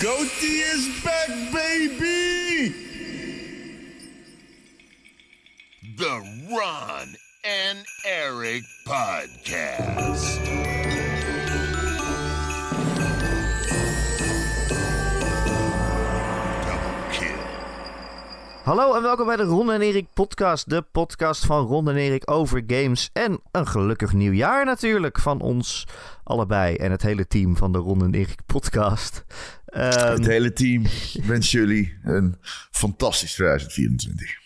Goatee is back, baby! The Ron and Eric Podcast. Hallo en welkom bij de Ron en Erik podcast. De podcast van Ron en Erik over games. En een gelukkig nieuwjaar natuurlijk van ons allebei. En het hele team van de Ron en Erik podcast. Ehm, Het hele team wens jullie een fantastisch 2024.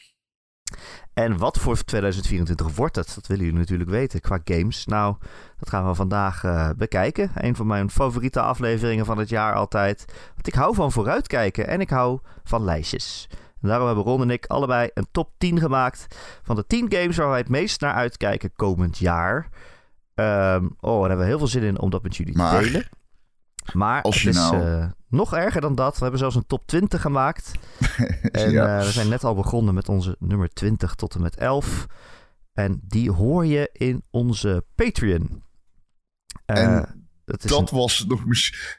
en wat voor 2024 wordt het? Dat willen jullie natuurlijk weten qua games. Nou, dat gaan we vandaag eh, bekijken. Een van mijn favoriete afleveringen van het jaar altijd. Want ik hou van vooruitkijken en ik hou van lijstjes. En daarom hebben Ron en ik allebei een top 10 gemaakt van de 10 games waar wij het meest naar uitkijken komend jaar. Ehm, oh, daar hebben we heel veel zin in om dat met jullie te delen. Maar het is nou- eh, nog erger dan dat. We hebben zelfs een top 20 gemaakt. En Ja. eh, we zijn net al begonnen met onze nummer 20 tot en met 11. En die hoor je in onze Patreon. Eh, En is Dat was nog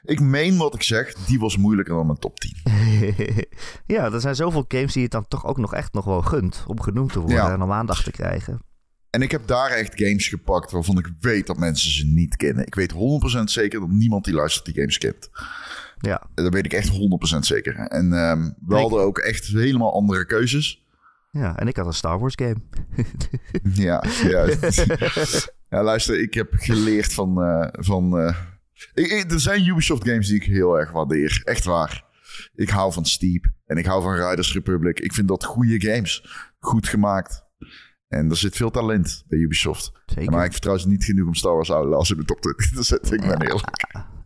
Ik meen wat ik zeg, die was moeilijker dan mijn top 10. een- ja, er zijn zoveel games die het dan toch ook nog echt nog wel gunt om genoemd te worden Ja. en om aandacht te krijgen. En ik heb daar echt games gepakt waarvan ik weet dat mensen ze niet kennen. Ik weet 100% zeker dat niemand die luistert die games kent. Ja, Dat weet ik echt 100% zeker. En ehm, we Ik- hadden ook echt helemaal andere keuzes. ja, en ik had een Star Wars game. Ja, ja. ja, luister, ik heb geleerd van... eh, van eh, ik, ik- er zijn Ubisoft games die ik heel erg waardeer. Echt waar. Ik hou van Steep en ik hou van Riders Republic. Ik vind dat goede games. Goed gemaakt. En er zit veel talent bij Ubisoft. Zeker. Maar ik vertrouw ze niet genoeg om Star Wars Outlaws in de top 20 te zetten. Ik ben eerlijk.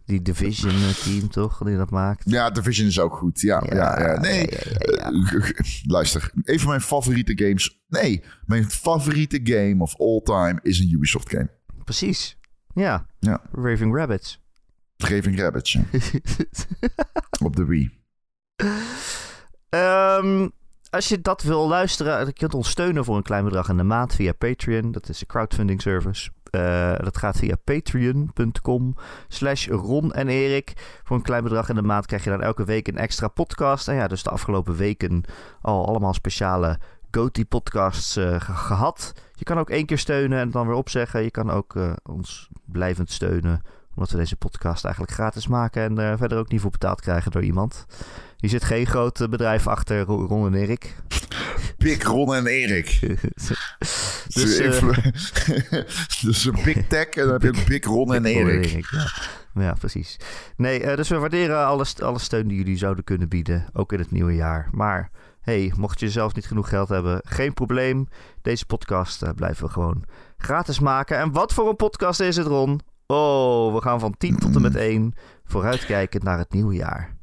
Die Division eh, team toch, die dat maakt. Ja, Division is ook goed. Ja, ja, ja. Nee, ja, ja, ja. eh, luister. Een van mijn favoriete games. Nee, mijn favoriete game of all time is een Ubisoft game. Precies. Ja, Ja, Raving Rabbits. Raving Rabbids. ja. Op de Wii. Ehm, als je dat wil luisteren, je kunt ons steunen voor een klein bedrag in de maand via Patreon. Dat is een crowdfunding service. Eh, dat gaat via patreon.com slash Ron en Erik. Voor een klein bedrag in de maand krijg je dan elke week een extra podcast. En ja, dus de afgelopen weken al allemaal speciale GOTY podcasts eh, ge- gehad. Je kan ook één keer steunen en dan weer opzeggen. Je kan ook eh, ons blijvend steunen omdat we deze podcast eigenlijk gratis maken en er verder ook niet voor betaald krijgen door iemand. Hier zit geen groot eh, bedrijf achter Ro- Ron en Erik. Big Ron en Erik. Dus, eh, dus een Big Tech en dan heb je Big Ron en Erik. ja. ja, precies. Nee, eh, dus we waarderen alle, alle steun die jullie zouden kunnen bieden, ook in het nieuwe jaar. Maar hey, mocht je zelf niet genoeg geld hebben, geen probleem. Deze podcast blijven we gewoon gratis maken. En wat voor een podcast is het, Ron? Oh, we gaan van 10 tot en met 1 vooruitkijkend naar het nieuwe jaar.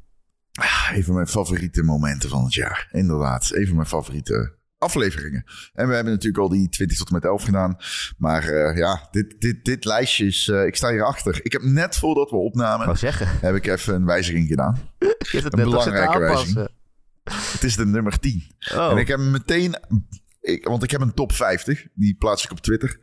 Een van mijn favoriete momenten van het jaar. Inderdaad, een van mijn favoriete afleveringen. En we hebben natuurlijk al die 20 tot en met 11 gedaan. Maar eh, ja, dit, dit, dit lijstje is... eh, ik sta hierachter. Ik heb net voordat we opnamen... Heb ik even een wijziging gedaan. Een belangrijke aanpassen. Het is de nummer 10. Oh, En ik heb hem meteen... Ik, want ik heb een top 50. Die plaats ik op Twitter.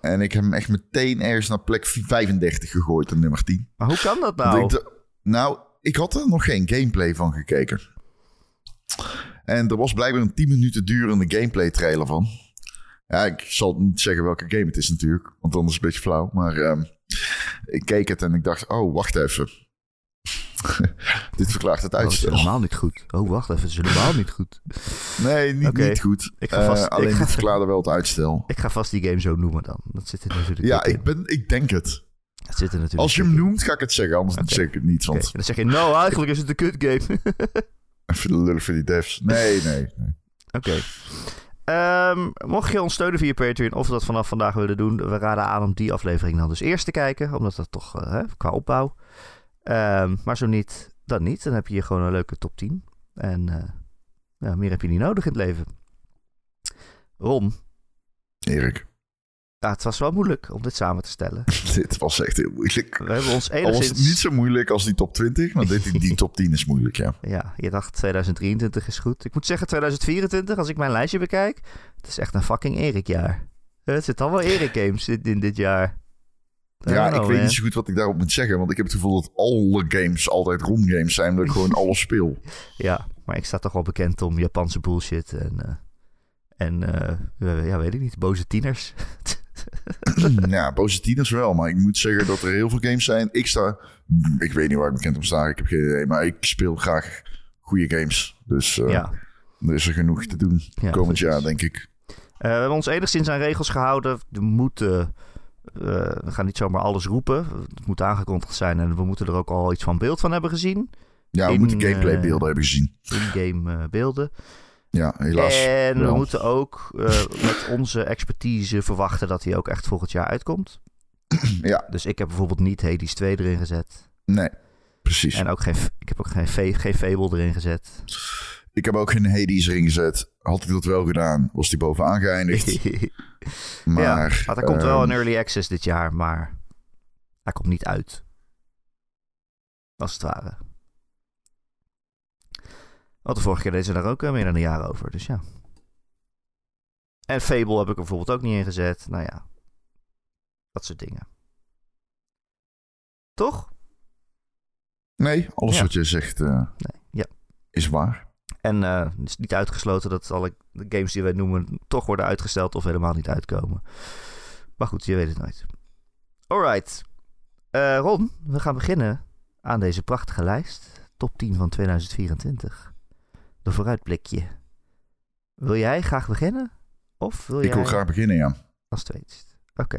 En ik heb hem echt meteen ergens naar plek 35 gegooid, de nummer 10. maar hoe kan dat nou? ik nou, ik had er nog geen gameplay van gekeken. En er was blijkbaar een 10 minuten durende gameplay trailer van. Ja, ik zal niet zeggen welke game het is natuurlijk, want anders is het een beetje flauw. Maar ehm, ik keek het en ik dacht, oh, wacht even. Dit verklaart het Oh, dat is uitstel. helemaal niet goed. Oh, wacht even, het is helemaal niet goed. nee, niet, niet goed. Ik ga Eh, vast- ik alleen ga- dit verklaarde wel het uitstel. Ik ga vast die game zo noemen dan. Dat zit er natuurlijk Ja, ik, ben, ik denk het. Dat zit er natuurlijk Als je hem noemt, ga ik het zeggen. Anders zeg ik het niet. Want dan zeg je, nou, eigenlijk is het een kut game. even de lullig voor die devs. Nee, nee. nee. Oké. Ehm, mocht je ons steunen via Patreon of dat vanaf vandaag willen doen, we raden aan om die aflevering dan dus eerst te kijken, omdat dat toch eh, qua opbouw. Ehm, maar zo niet, dan niet. Dan heb je hier gewoon een leuke top 10. En ja, meer heb je niet nodig in het leven. Ron, Erik, ja, het was wel moeilijk om dit samen te stellen. dit was echt heel moeilijk. We hebben ons Al was enigszins... niet zo moeilijk als die top 20, maar dit, die top 10 is moeilijk, ja. Ja, je dacht 2023 is goed. Ik moet zeggen 2024, als ik mijn lijstje bekijk, het is echt een fucking Erik-jaar. Het zit allemaal Erik-games in, in dit jaar. Ja, ik weet man. niet zo goed wat ik daarop moet zeggen. Want ik heb het gevoel dat alle games altijd rondgames zijn. Dat ik gewoon alles speel. Ja, maar ik sta toch wel bekend om Japanse bullshit en... eh, en eh, ja, weet ik niet, boze tieners. ja, tieners wel. Maar ik moet zeggen dat er heel veel games zijn. Ik sta... Ik weet niet waar ik bekend om sta. Ik heb geen idee. Maar ik speel graag goede games. Dus eh, ja. er is er genoeg te doen. Ja, komend precies. jaar, denk ik. Eh, we hebben ons enigszins aan regels gehouden. We moeten... eh, we gaan niet zomaar alles roepen. Het moet aangekondigd zijn en we moeten er ook al iets van beeld van hebben gezien. Ja, we In, moeten gameplay beelden hebben gezien. In-game beelden. Ja, helaas. En we moeten ook eh, met onze expertise verwachten dat hij ook echt volgend jaar uitkomt. Ja, Dus ik heb bijvoorbeeld niet Hades 2 erin gezet. nee. Precies. En ook geen, ik heb ook geen, geen Fable erin gezet. Ik heb ook geen Hades erin gezet. Had ik dat wel gedaan, was die bovenaan geëindigd. Maar, ja, maar hij komt wel ehm, in Early Access dit jaar, maar hij komt niet uit. Als het ware. Want de vorige keer deden ze daar ook eh, meer dan een jaar over, dus ja. En Fable heb ik er bijvoorbeeld ook niet in gezet. Nou ja, dat soort dingen. Toch? Nee, alles Ja. wat je zegt eh, Nee, ja. is waar. En eh, het is niet uitgesloten dat alle games die wij noemen toch worden uitgesteld of helemaal niet uitkomen. Maar goed, je weet het nooit. Alright. Eh, Ron, we gaan beginnen aan deze prachtige lijst. Top 10 van 2024. De vooruitblikje. Wil jij graag beginnen? Of wil Ik jij wil graag beginnen, ja. als tweetst? Oké.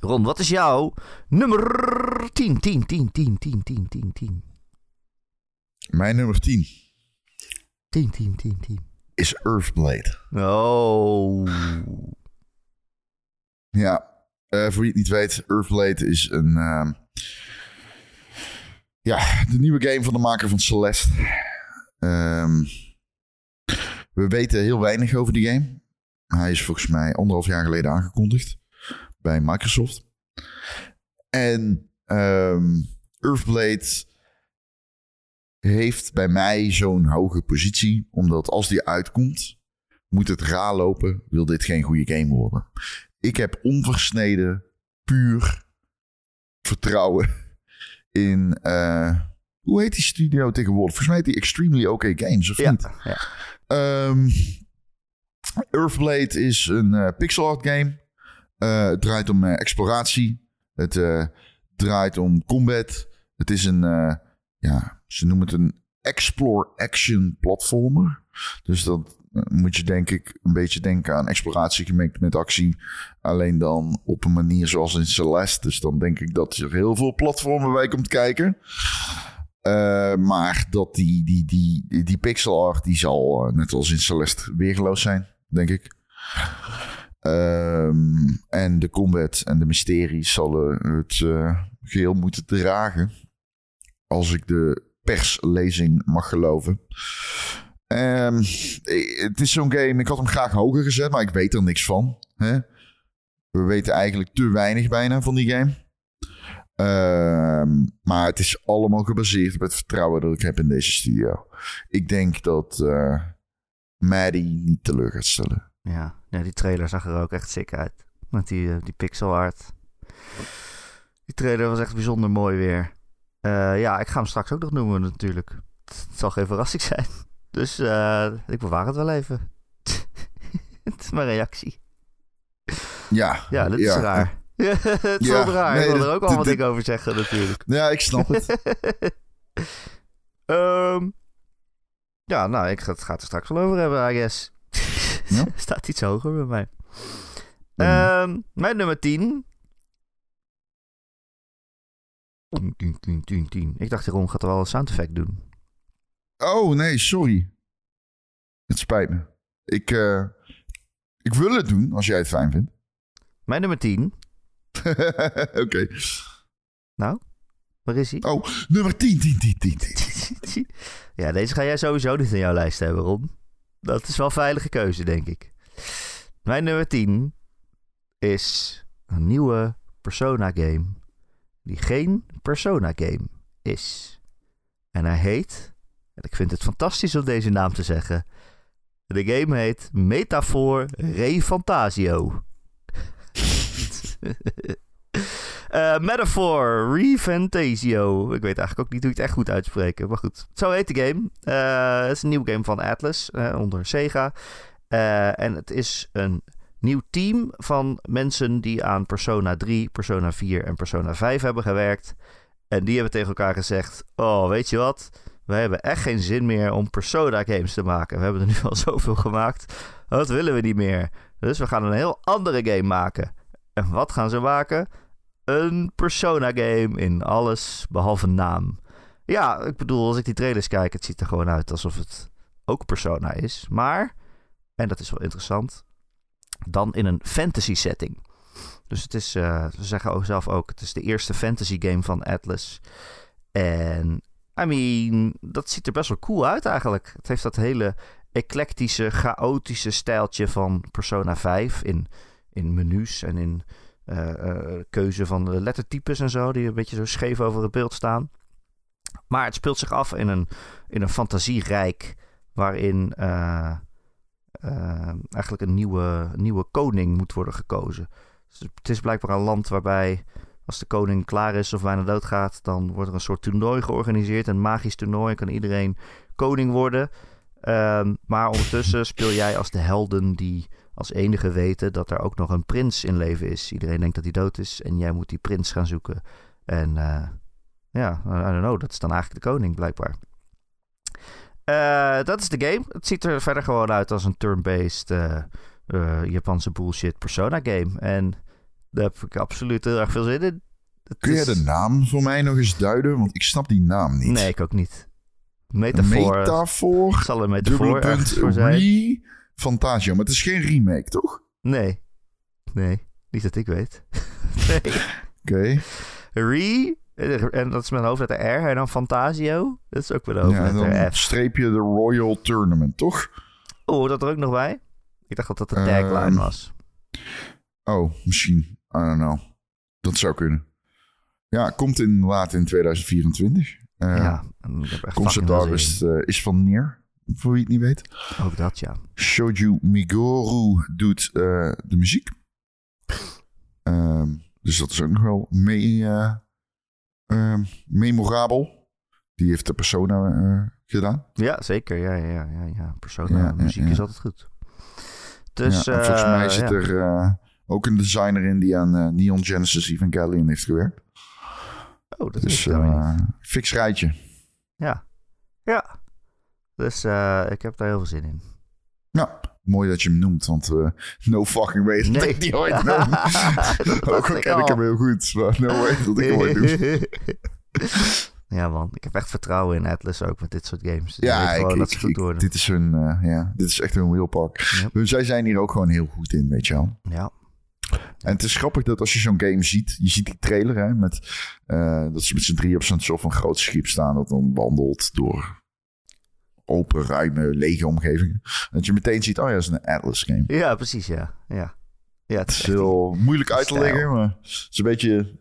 Ron, wat is jouw nummer 10, 10, 10, 10, 10, 10, 10, 10. Mijn nummer 10 10, 10, 10, 10. is Earthblade. Oh. Ja, eh, voor wie het niet weet, Earthblade is een... ehm, ja, de nieuwe game van de maker van Celeste. Ehm, we weten heel weinig over die game. Hij is volgens mij anderhalf jaar geleden aangekondigd bij Microsoft. En ehm, Earthblade heeft bij mij zo'n hoge positie, omdat als die uitkomt, moet het raar lopen, wil dit geen goede game worden. Ik heb onversneden, puur vertrouwen in. eh, hoe heet die studio tegenwoordig? Volgens mij heet die Extremely OK Games, of Ja, niet? ja. Ehm, Earthblade is een eh, pixel art game. Eh, het draait om eh, exploratie. Het draait om combat. Het is een, ja, ze noemen het een explore action platformer. Dus dat moet je denk ik een beetje denken aan exploratie gemengd met actie. Alleen dan op een manier zoals in Celeste. Dus dan denk ik dat er heel veel platformen bij komt kijken. Eh, maar dat die, die, die, die, pixel art, die zal eh, net als in Celeste weergeloos zijn, denk ik. Ehm, en de combat en de mysteries zullen het eh, geheel moeten dragen. Als ik de perslezing mag geloven. Ehm, eh, het is zo'n game, ik had hem graag hoger gezet, maar ik weet er niks van. Hè? We weten eigenlijk te weinig bijna van die game. Ehm, maar het is allemaal gebaseerd op het vertrouwen dat ik heb in deze studio. Ik denk dat eh Maddie niet teleur gaat stellen. Ja, ja, die trailer zag er ook echt sick uit. Met die, eh, die pixel art. Die trailer was echt bijzonder mooi weer. Eh, ja, ik ga hem straks ook nog noemen natuurlijk. Het zal geen verrassing zijn. Dus ik bewaar het wel even. het is mijn reactie. Ja, Ja, dit is raar. Het is Ja, raar. nee, ik wil er ook al wat dingen over zeggen natuurlijk. Ja, ik snap het. Ehm, ja, nou, ik ga het gaat er straks wel over hebben, I guess. Ja? Staat iets hoger bij mij. Ehm, mijn nummer 10. 10, 10, 10, 10, 10. Ik dacht, Ron gaat er wel een sound effect doen. Oh, nee, sorry. Het spijt me. Ik, eh, ik wil het doen, als jij het fijn vindt. Mijn nummer 10. Oké. Nou, waar is hij? Oh, nummer 10, 10, 10, 10, 10. ja, deze ga jij sowieso niet in jouw lijst hebben, Ron. Dat is wel een veilige keuze, denk ik. Mijn nummer 10 is een nieuwe Persona-game die geen Persona-game is. En hij heet, en ik vind het fantastisch om deze naam te zeggen, de game heet Metafor Re Fantasio. Eh, Metaphor, Refantasio. Ik weet eigenlijk ook niet hoe ik het echt goed uitspreken. Maar goed, zo heet de game. Eh, het is een nieuwe game van Atlas eh, onder Sega. En het is een nieuw team van mensen die aan Persona 3, Persona 4 en Persona 5 hebben gewerkt. En die hebben tegen elkaar gezegd: Oh, weet je wat? We hebben echt geen zin meer om Persona games te maken. We hebben er nu al zoveel gemaakt. Dat willen we niet meer. Dus we gaan een heel andere game maken. En wat gaan ze maken? Een Persona game in alles behalve naam. Ja, ik bedoel, als ik die trailers kijk, het ziet er gewoon uit alsof het ook Persona is. Maar, en dat is wel interessant, dan in een fantasy setting. Dus het is, eh, ze zeggen ook zelf ook, het is de eerste fantasy game van Atlas. En, I mean, dat ziet er best wel cool uit eigenlijk. Het heeft dat hele eclectische, chaotische stijltje van Persona 5 in, in menus en in eh, eh, keuze van de lettertypes en zo, die een beetje zo scheef over het beeld staan. Maar het speelt zich af in een, in een fantasierijk waarin eh, eigenlijk een nieuwe, nieuwe koning moet worden gekozen. Dus het is blijkbaar een land waarbij als de koning klaar is of bijna doodgaat, dan wordt er een soort toernooi georganiseerd. Een magisch toernooi, kan iedereen koning worden. Ehm, maar ondertussen speel jij als de helden die als enige weten dat er ook nog een prins in leven is. Iedereen denkt dat hij dood is en jij moet die prins gaan zoeken. En eh, ja, I don't know, dat is dan eigenlijk de koning blijkbaar. Eh, dat is de game. Het ziet er verder gewoon uit als een turn-based eh, Japanse bullshit Persona game. En daar heb ik absoluut heel erg veel zin in. Het Kun je de naam voor mij nog eens duiden? Want ik snap die naam niet. Nee, ik ook niet. Metafoor. Metafoor. Zal een metafoor Dubbele ergens punt. voor zijn. Re. Fantasia. Maar het is geen remake, toch? Nee. Nee, niet dat ik weet. nee. Oké. Re. En dat is met een hoofdletter R. En dan Fantasio. Dat is ook een Ja, hoofdletter F. streep je de Royal Tournament, toch? Oh, dat er ook nog bij? Ik dacht dat dat de Ehm, tagline was. Oh, misschien. I don't know. Dat zou kunnen. Ja, komt inderdaad in 2024. Eh ja, Concept fucking veel art zin is, eh, is van Neer, voor wie het niet weet. Ook dat, ja. Shoju Migoru doet eh, de muziek. Ehm, dus dat is ook nog wel mee, ehm, memorabel. Die heeft de persona eh, gedaan. Ja, zeker. Ja, ja, ja, ja. Persona, Ja, ja, muziek ja. is altijd goed. Dus, en volgens mij zit er ook een designer in die aan Neon Genesis Evangelion heeft gewerkt. Oh, dat Dus is eh fix rijtje. Ja. Ja. Dus eh, ik heb daar heel veel zin in. Nou, mooi dat je hem noemt, want eh, no fucking way dat Nee. ik die ooit noem. Dat Ook al ken ik hem heel goed, maar no way dat ik hem ooit doe. ja, man. Ik heb echt vertrouwen in Atlas ook met dit soort games. Ja, ik, dat ik- ze goed ik- dit is hun, eh, ja, dit is echt hun wheelpark. Yep. Zij zijn hier ook gewoon heel goed in, weet je wel. Ja. En het is grappig dat als je zo'n game ziet, je ziet die trailer, hè, met, dat ze met z'n drie op zo'n soort van groot schip staan, dat dan wandelt door open, ruime, lege omgevingen. Dat je meteen ziet, oh ja, dat is een Atlas game. ja, precies, ja. Ja, ja het Het is heel moeilijk uit te leggen, maar het is een beetje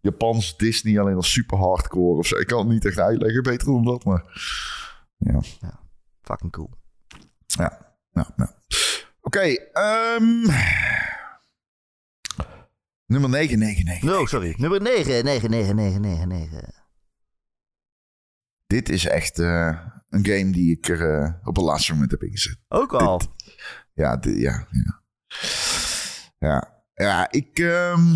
Japans Disney, alleen als super hardcore of zo. Ik kan het niet echt uitleggen, beter dan dat, maar ja. fucking cool. Ja, nou, nou. Oké, ehm, nummer 999. No, sorry. Nummer 9, 9, 9, 9, 9, 9. Dit is echt eh, een game die ik er eh, op het laatste moment heb ingezet. Ook al. Ja, ja, ja. Ja, ja ik... ehm,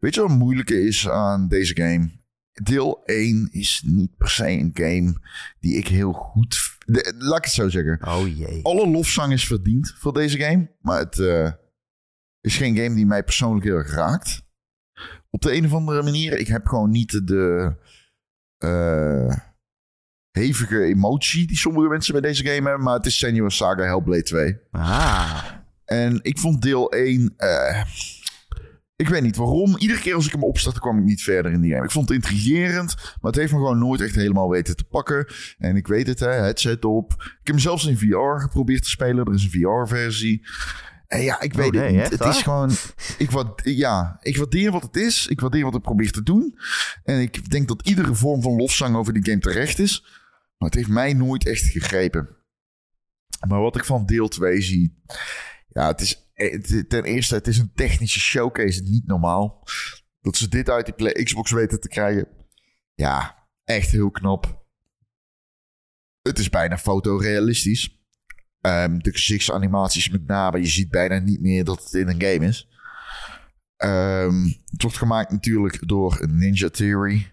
Weet je wat het moeilijke is aan deze game? Deel 1 is niet per se een game die ik heel goed... de- laat ik het zo zeggen. Oh jee. Alle lofzang is verdiend voor deze game. Maar het eh, is geen game die mij persoonlijk heel erg raakt. Op de een of andere manier. Ik heb gewoon niet de eh, hevige emotie die sommige mensen bij deze game hebben. Maar het is Senua Saga Hellblade 2. Ah. En ik vond deel 1... eh, ik weet niet waarom. Iedere keer als ik hem opstartte kwam ik niet verder in die game. Ik vond het intrigerend, maar het heeft me gewoon nooit echt helemaal weten te pakken. En ik weet het, hè, headset op. Ik heb hem zelfs in VR geprobeerd te spelen. Er is een VR-versie. En ja, ik weet Oh, nee, het niet. Het is gewoon... Ik, wat, ja, ik waardeer wat het is. Ik waardeer wat het probeert te doen. En ik denk dat iedere vorm van lofzang over die game terecht is. Maar het heeft mij nooit echt gegrepen. Maar wat ik van deel 2 zie... Ja, het is ten eerste, het is een technische showcase, niet normaal. Dat ze dit uit die Play- Xbox weten te krijgen. Ja, echt heel knap. Het is bijna fotorealistisch. Ehm, de gezichtsanimaties met name, je ziet bijna niet meer dat het in een game is. Ehm, het wordt gemaakt natuurlijk door Ninja Theory.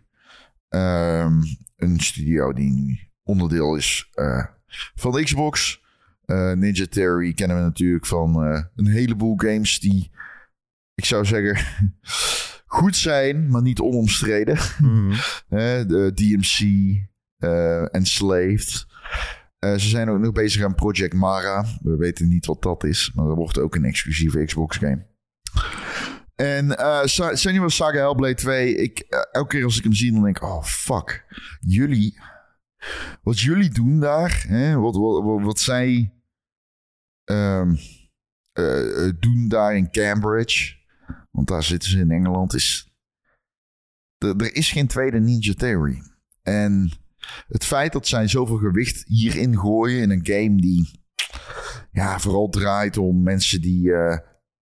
Ehm, een studio die nu onderdeel is eh, van de Xbox. Eh, Ninja Theory kennen we natuurlijk van eh, een heleboel games die, ik zou zeggen, goed zijn, maar niet onomstreden. Mhm. De DMC, Enslaved. Eh, ze zijn ook nog bezig aan Project Mara. We weten niet wat dat is, maar dat wordt ook een exclusieve Xbox game. En eh Sa- Senua Saga Hellblade 2, ik, eh, elke keer als ik hem zie, dan denk ik, oh fuck, jullie, wat jullie doen daar, hè, wat, wat, wat, zij ehm, eh, eh, doen daar in Cambridge, want daar zitten ze in Engeland, is, er is geen tweede Ninja Theory. En het feit dat zij zoveel gewicht hierin gooien in een game die ja, vooral draait om mensen die, eh,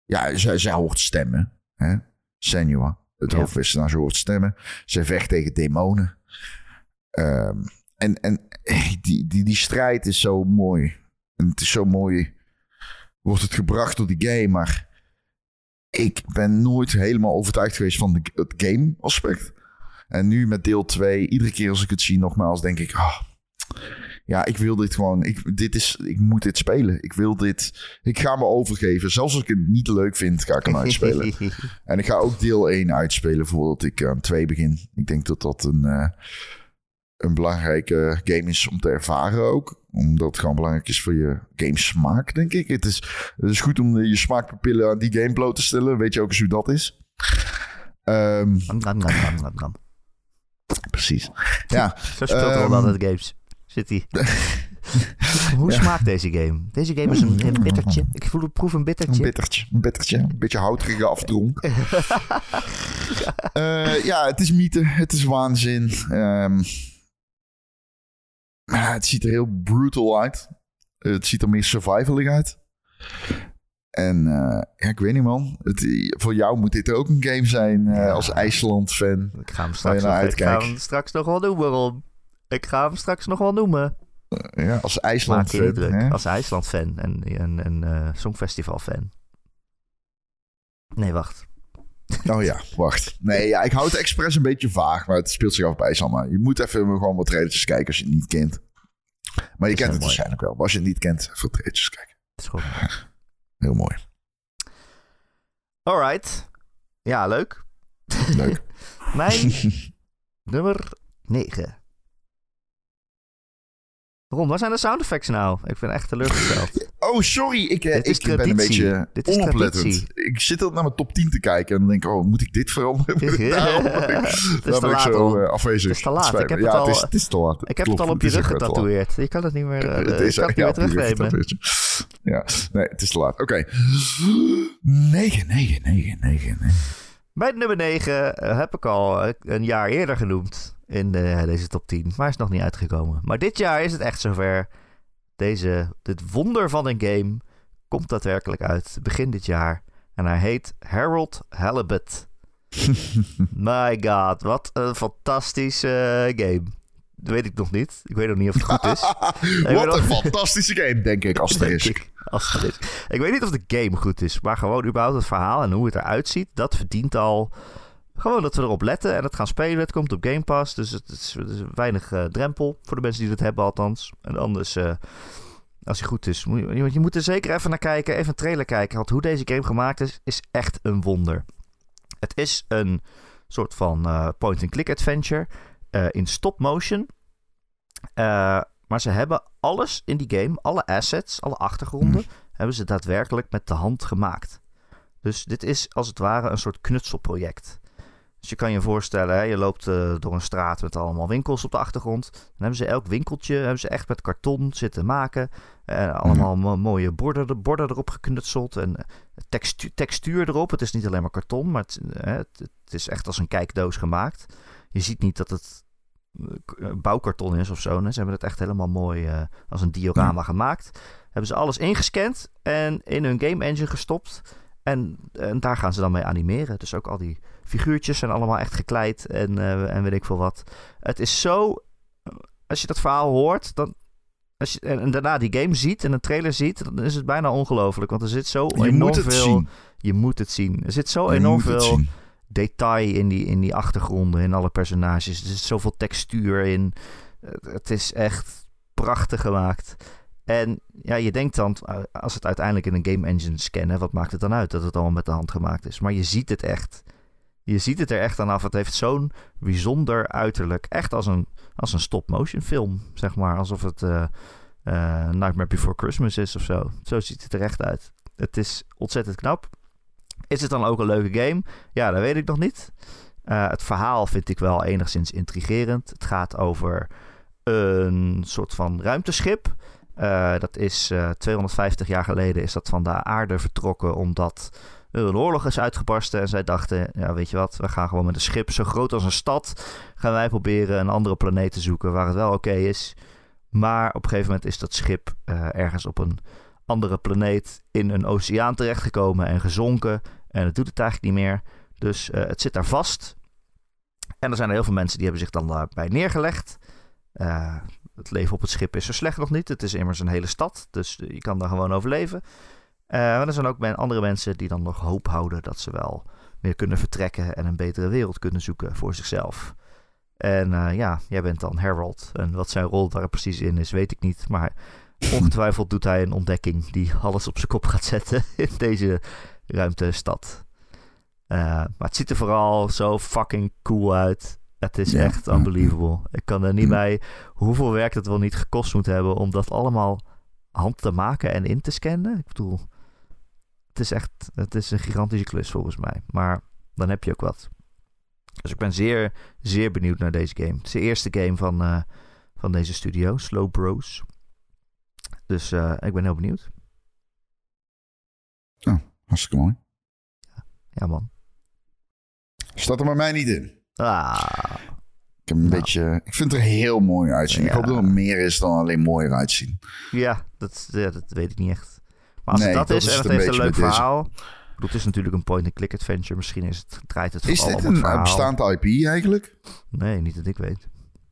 ja, zij, zij hoort stemmen. Hè? Senua, het Ja. hoofdpersonage hoort stemmen. Zij vecht tegen demonen. Ehm, en en die, die, die strijd is zo mooi. En het is zo mooi. Wordt het gebracht door die game, maar ik ben nooit helemaal overtuigd geweest van de, het game aspect. En nu met deel 2, iedere keer als ik het zie, nogmaals, denk ik: ah, ja, ik wil dit gewoon. Ik, dit is, ik moet dit spelen. Ik wil dit. Ik ga me overgeven. Zelfs als ik het niet leuk vind, ga ik hem uitspelen. En ik ga ook deel 1 uitspelen voordat ik aan 2 begin. Ik denk dat dat een, eh, een belangrijke game is om te ervaren ook. Omdat het gewoon belangrijk is voor je gamesmaak, denk ik. Het is, het is goed om je smaakpapillen aan die game bloot te stellen. Weet je ook eens hoe dat is? Nam, nam, nam. Precies. Ja, Zo speelt Ehm. wel altijd games. Zit hij. Hoe smaakt deze game? Deze game is een, een bittertje. Ik voel, proef een een bittertje. bittertje. Een bittertje. Een beetje houterige afdronk. Eh, ja, het is mythe. Het is waanzin. Ehm, maar het ziet er heel brutal uit. Het ziet er meer survivalig uit. En eh, ja, ik weet niet man. Het, voor jou moet dit ook een game zijn eh, Ja. als IJsland-fan. Ik ga hem straks, nog, ik ga hem straks nog wel noemen. Ik ga hem straks nog wel noemen. Ja, als IJsland-fan. Als IJsland-fan en een, een eh, Songfestival-fan. Nee, wacht. Oh ja, wacht. Nee, ja, ik hou het expres een beetje vaag, maar het speelt zich af op IJsland. Maar je moet even gewoon wat trailertjes kijken als je het niet kent. Maar je kent het mooi. waarschijnlijk wel. Maar als je het niet kent, even trailertjes kijken. Het is gewoon... Heel mooi. Alright. Ja, leuk. Leuk. Mijn nummer 9. Ron, waar zijn de sound effects nou? Ik ben echt teleurgesteld. Oh, sorry. Ik, eh, ik ben een beetje Dit is onoplettend. traditie. Ik zit ook naar mijn top 10 te kijken en dan denk ik, oh, moet ik dit veranderen? Moet ik daarom- Het is ben te ik laat, zo eh, afwezig. Het is te laat. Spijt Ik heb me. het ja, al- is, het is te laat. Ik heb Klopt, het al op je is rug echt wel te laat. getatoeëerd. Je kan het niet meer, eh, Het je is kan het niet meer ja, je rug terugnemen. Ja, nee, het is te laat. Oké. 9, 9, 9, 9. Mijn nummer 9 heb ik al eh, een jaar eerder genoemd in eh, deze top 10, maar is nog niet uitgekomen. Maar dit jaar is het echt zover. Deze, dit wonder van een game komt daadwerkelijk uit begin dit jaar. En hij heet Harold Halibut. My god, wat een fantastische eh, game. Dat weet ik nog niet. Ik weet nog niet of het goed is. Wat nog- een fantastische game, denk ik, als het is. ik, als het is. ik weet niet of de game goed is, maar gewoon überhaupt het verhaal en hoe het eruit ziet, dat verdient al. Gewoon dat we erop letten en het gaan spelen. Het komt op Game Pass, dus het is, het is weinig eh, drempel voor de mensen die het hebben althans. En anders, eh, als hij goed is, moet je, je moet er zeker even naar kijken, even een trailer kijken. Want hoe deze game gemaakt is, is echt een wonder. Het is een soort van eh, point-and-click adventure in stop motion. Maar ze hebben alles in die game, alle assets, alle achtergronden, hebben ze daadwerkelijk met de hand gemaakt. Dus dit is als het ware een soort knutselproject. Dus je kan je voorstellen, hè, je loopt eh, door een straat met allemaal winkels op de achtergrond. Dan hebben ze elk winkeltje hebben ze echt met karton zitten maken. En allemaal mo- mooie borden, borden erop geknutseld. En eh, textu textuur erop. Het is niet alleen maar karton, maar het, eh, het, het is echt als een kijkdoos gemaakt. Je ziet niet dat het bouwkarton is of zo. Ze hebben het echt helemaal mooi als een diorama gemaakt. Hebben ze alles ingescand en in hun game engine gestopt. En, en daar gaan ze dan mee animeren. Dus ook al die figuurtjes zijn allemaal echt gekleid en, eh, en weet ik veel wat. Het is zo... Als je dat verhaal hoort, dan, als je, en, en daarna die game ziet en een trailer ziet, dan is het bijna ongelooflijk. Want er zit zo Je enorm moet het veel... zien. Je moet het zien. Er zit zo Je enorm veel detail in die, in die achtergronden, in alle personages. Er zit zoveel textuur in. Het- Het is echt prachtig gemaakt. En ja, je denkt dan, eh, als het uiteindelijk in een game engine scannen, wat maakt het dan uit dat het allemaal met de hand gemaakt is? Maar je ziet het echt. Je ziet het er echt aan af. Het heeft zo'n bijzonder uiterlijk. Echt als een, als een stop-motion film, zeg maar. Alsof het eh, eh, Nightmare Before Christmas is of zo. Zo ziet het er echt uit. Het is ontzettend knap. Is het dan ook een leuke game? Ja, dat weet ik nog niet. Eh, het verhaal vind ik wel enigszins intrigerend. Het gaat over een soort van ruimteschip. Dat is eh, 250 jaar geleden is dat van de aarde vertrokken omdat er een oorlog is uitgebarsten. En zij dachten, ja, weet je wat, we gaan gewoon met een schip zo groot als een stad. Gaan wij proberen een andere planeet te zoeken waar het wel oké is. Maar op een gegeven moment is dat schip eh, ergens op een andere planeet in een oceaan terechtgekomen en gezonken. En het doet het eigenlijk niet meer. Dus eh, het zit daar vast. En er zijn er heel veel mensen die hebben zich dan daarbij neergelegd. Eh, het leven op het schip is zo slecht nog niet. Het is immers een hele stad, dus je kan daar gewoon overleven. Eh, maar er zijn ook andere mensen die dan nog hoop houden dat ze wel weer kunnen vertrekken en een betere wereld kunnen zoeken voor zichzelf. En eh, ja, jij bent dan Harold. En wat zijn rol daar precies in is, weet ik niet. Maar ongetwijfeld doet hij een ontdekking die alles op zijn kop gaat zetten in deze ruimtestad. Eh, maar het ziet er vooral zo fucking cool uit. Het is echt unbelievable. Ik kan er niet Ja. bij hoeveel werk het wel niet gekost moet hebben om dat allemaal hand te maken en in te scannen. Ik bedoel, het is echt het is een gigantische klus volgens mij. Maar dan heb je ook wat. Dus ik ben zeer, zeer benieuwd naar deze game. Het is de eerste game van, eh, van deze studio, Slow Bros. Dus eh, ik ben heel benieuwd. Hartstikke mooi. Ja, man. Staat er maar mij niet in. Ah, Ik, heb een Nou. beetje, ik vind het er heel mooi uitzien. Ik Ja. hoop dat er meer is dan alleen mooi eruit zien. ja, dat, ja, dat weet ik niet echt. Maar als Nee, het dat, dat is is en het een heeft een leuk met verhaal. Bedoel, het is natuurlijk een point-and-click adventure. Misschien is het, draait het Is vooral dit om het een eh, verhaal. bestaand IP eigenlijk? Nee, niet dat ik weet.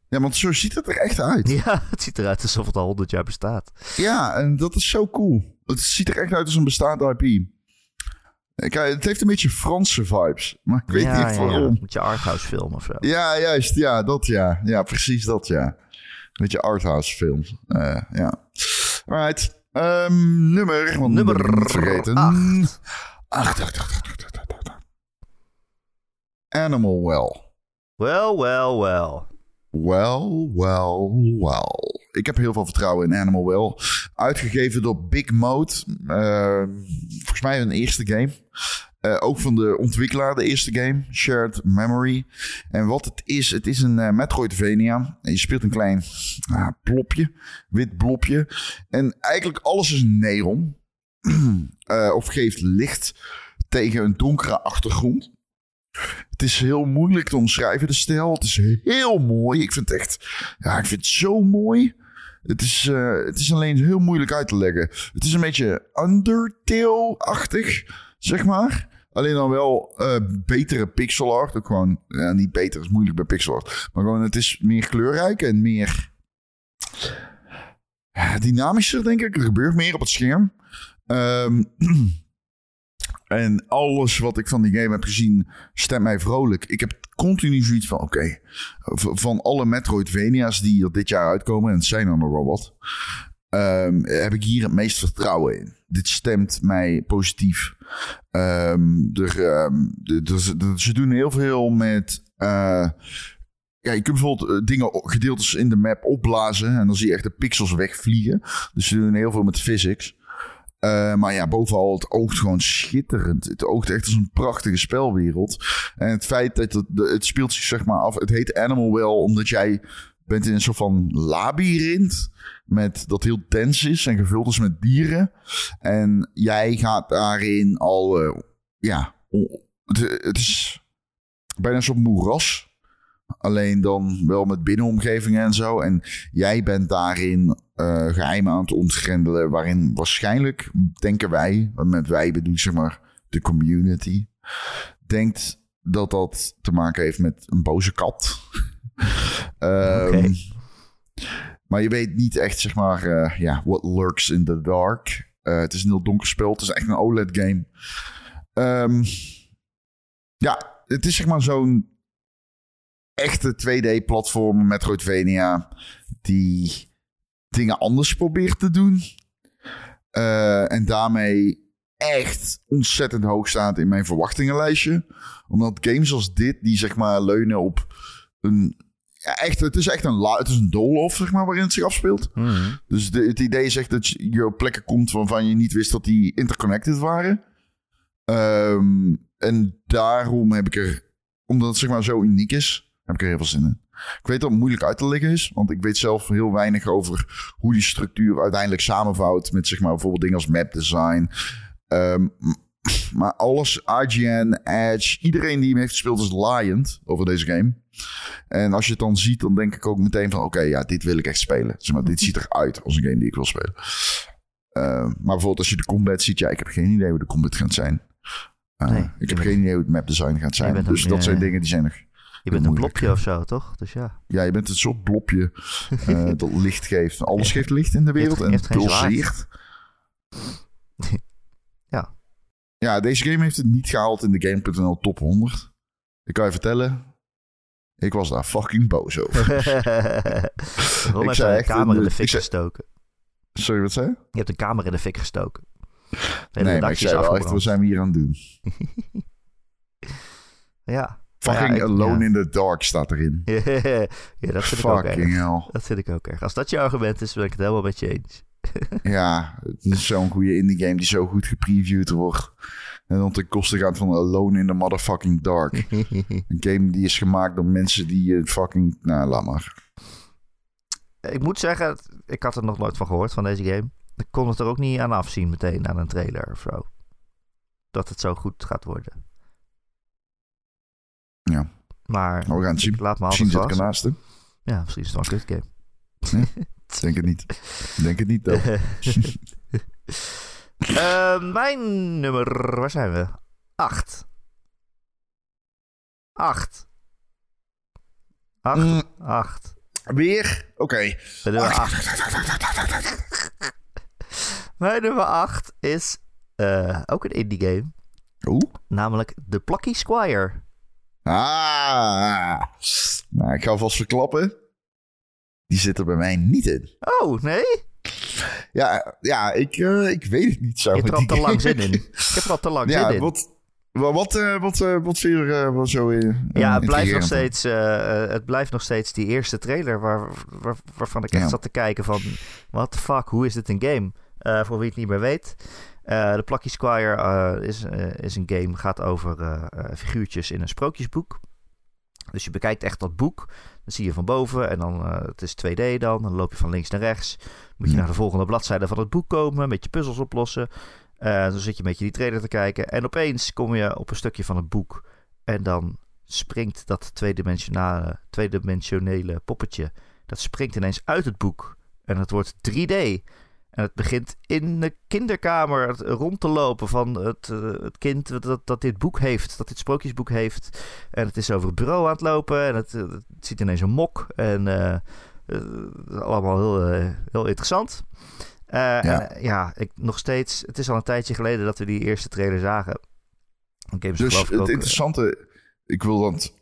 Ja, want zo ziet het er echt uit. Ja, het ziet eruit alsof het al 100 jaar bestaat. Ja, en dat is zo cool. Het ziet er echt uit als een bestaand IP. Kijk, het heeft een beetje Franse vibes. Maar ik weet ja, niet echt ja, ja. waarom. Moet je arthouse film of zo. Ja, juist. Ja, dat ja. Ja, precies dat ja. Een beetje arthouse films. Eh, ja. Alright. Ehm, nummer. Want Nummer vergeten. acht. Acht, acht, acht, acht, acht, acht, acht, acht. Animal Well. Well, well, well. Well, well, well. Ik heb heel veel vertrouwen in Animal Well. Uitgegeven door Big Mode. Eh, volgens mij hun eerste game. Eh, ook van de ontwikkelaar, de eerste game. Shared Memory. En wat het is, het is een eh, Metroidvania. En je speelt een klein ah, blopje. Wit blopje. En eigenlijk alles is neon. Eh, of geeft licht tegen een donkere achtergrond. Het is heel moeilijk te omschrijven, de stijl. Het is heel mooi. Ik vind het echt... Ja, ik vind het zo mooi. Het is, het is alleen heel moeilijk uit te leggen. Het is een beetje Undertale-achtig, zeg maar. Alleen dan wel eh, betere pixel art. Ook gewoon, ja, niet beter, is moeilijk bij pixel art. Maar gewoon, het is meer kleurrijk en meer dynamischer, denk ik. Er gebeurt meer op het scherm. Ehm, en alles wat ik van die game heb gezien, stemt mij vrolijk. Ik heb continu zoiets van, oké, van alle Metroidvania's die er dit jaar uitkomen, en het zijn wel wat, ehm, heb ik hier het meest vertrouwen in. Dit stemt mij positief. Ehm, er, ehm, ze- doen heel veel met... eh, ja, je kunt bijvoorbeeld eh, dingen, gedeeltes in de map opblazen en dan zie je echt de pixels wegvliegen. Dus ze doen heel veel met physics. Eh, maar ja, bovenal, het oogt gewoon schitterend. Het oogt echt als een prachtige spelwereld. En het feit dat het, het speelt zich zeg maar af. Het heet Animal Well omdat jij bent in een soort van labyrint. Met, dat heel dens is en gevuld is met dieren. En jij gaat daarin al... eh, ja, het, is bijna een soort moeras. Alleen dan wel met binnenomgevingen en zo. En jij bent daarin eh, geheimen aan het ontgrendelen. Waarin waarschijnlijk, denken wij, met wij bedoel zeg maar de community, denkt dat dat te maken heeft met een boze kat. Ehm, Oké. Maar je weet niet echt, zeg maar, eh, ja, what lurks in the dark. Eh, het is een heel donker spel. Het is echt een OLED-game. Ehm, ja, het is zeg maar zo'n echte 2D-platform Metroidvania die dingen anders probeert te doen. Eh, en daarmee echt ontzettend hoog staat in mijn verwachtingenlijstje. Omdat games als dit, die zeg maar leunen op een... Ja, echt, het is echt een, la- het is een doolhof, zeg maar, waarin het zich afspeelt. Mhm. Dus de, het idee is echt dat je je op plekken komt waarvan je niet wist dat die interconnected waren. Ehm, en daarom heb ik er, omdat het zeg maar zo uniek is, heb ik er heel veel zin in. Ik weet dat het moeilijk uit te leggen is, want ik weet zelf heel weinig over hoe die structuur uiteindelijk samenvouwt met zeg maar bijvoorbeeld dingen als map design. Ehm, maar alles, IGN, Edge, iedereen die hem heeft gespeeld is laaiend over deze game. En als je het dan ziet, dan denk ik ook meteen van... oké, ja, dit wil ik echt spelen. Zeg maar, dit ziet eruit als een game die ik wil spelen. Uh, maar bijvoorbeeld als je de combat ziet... ja, ik heb geen idee hoe de combat gaat zijn. Uh, Nee, ik heb geen idee hoe het map design gaat zijn. Dus dat zijn eh, dingen die zijn nog... Je bent een moeilijk. blopje of zo, toch? Dus ja. Ja, je bent een soort blopje eh, dat licht geeft. Alles geeft licht in de wereld en zwaard. pulseert. Ja. Deze game heeft het niet gehaald in de Game.nl top 100. Ik kan je vertellen... Ik was daar fucking boos over. Ik heeft zei een echt, kamer in de fik zei- gestoken. Sorry, wat zei je? Je hebt een kamer in de fik gestoken. Nee, maar ik zei wel echt, wat zijn we hier aan het doen? Ja. Fucking Ja, Alone ja. in the Dark staat erin. ja, dat vind ik ook Fucking erg. hell. Dat vind ik ook erg. Als dat je argument is, ben ik het helemaal met je eens. Ja, het is zo'n goede indie game die zo goed gepreviewd wordt. En dan ten koste gaat van Alone in the motherfucking Dark. Een game die is gemaakt door mensen die eh, fucking... Nou, laat maar. ik moet zeggen, ik had er nog nooit van gehoord van deze game. Ik kon het er ook niet aan afzien meteen aan een trailer of zo. Dat het zo goed gaat worden. Ja, Maar nou, we gaan het zien. laat me Misschien zit ik verrassen. ernaast. Ja, misschien is het wel een game. Denk het niet. Denk het niet, though. Eh, mijn nummer, waar zijn we? Acht. Acht. Acht. Mm, Acht. weer? Oké. Mijn nummer acht. Mijn nummer acht is eh, ook een indie game. Oeh. Namelijk The Plucky Squire. Ah. Nou, ik ga alvast verklappen. Die zit er bij mij niet in. Oh, nee? Ja, ja ik, eh, ik weet het niet zo. Je hebt er al te lang zin in. Ik heb er al te lang Ja, zin in. wat, wat, wat, eh, wat, eh, wat vind je er wel zo in? Ja, het blijft, nog steeds, het blijft nog steeds die eerste trailer waar, waar- waarvan ik echt Ja. zat te kijken van... What the fuck, hoe is dit een game? Voor wie het niet meer weet. De Plucky Squire is, is een game, gaat over figuurtjes in een sprookjesboek. Dus je bekijkt echt dat boek. Dan zie je van boven en dan, eh, het is 2D dan. Dan loop je van links naar rechts. Moet je Ja. naar de volgende bladzijde van het boek komen. Een beetje puzzels oplossen. Eh, dan zit je een beetje die trailer te kijken. En opeens kom je op een stukje van het boek. En dan springt dat tweedimensionale, tweedimensionele poppetje. Dat springt ineens uit het boek. En het wordt 3D. En het begint in de kinderkamer het- rond te lopen van het, eh, het kind dat, dat dit boek heeft. Dat dit sprookjesboek heeft. En het is over het bureau aan het lopen. En het, eh, het ziet ineens een mok. En eh, allemaal heel, heel interessant. Ja. ja. En, ja, ik, nog steeds. Het is al een tijdje geleden dat we die eerste trailer zagen. Games Dus het ook, interessante, ik wil dat,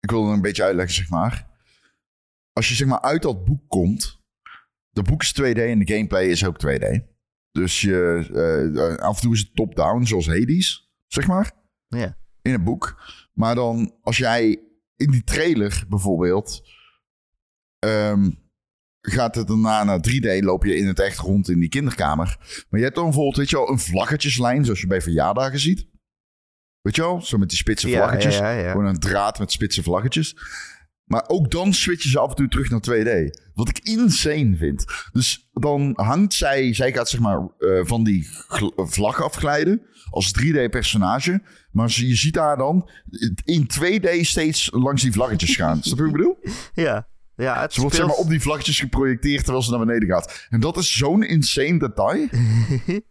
ik wil dat een beetje uitleggen, zeg maar. Als je zeg maar uit dat boek komt, de boek is 2D en de gameplay is ook 2D. Dus je, eh, eh, af en toe is het top-down, zoals Hades, zeg maar, Ja. in het boek. Maar dan, als jij in die trailer bijvoorbeeld, ehm, gaat het daarna naar 3D, loop je in het echt rond in die kinderkamer. Maar je hebt dan bijvoorbeeld, weet je wel, een vlaggetjeslijn, zoals je bij verjaardagen ziet. Weet je wel, zo met die spitse Ja, vlaggetjes. ja, ja, ja. Gewoon een draad met spitse vlaggetjes. Maar ook dan switchen ze af en toe terug naar 2D. Wat ik insane vind. Dus dan hangt zij, zij gaat zeg maar eh, van die vlag afglijden als 3D-personage. Maar je ziet haar dan in 2D steeds langs die vlaggetjes gaan. Snap je wat ik bedoel? Ja, ja het Ze wordt zeg maar op die vlaggetjes geprojecteerd terwijl ze naar beneden gaat. En dat is zo'n insane detail.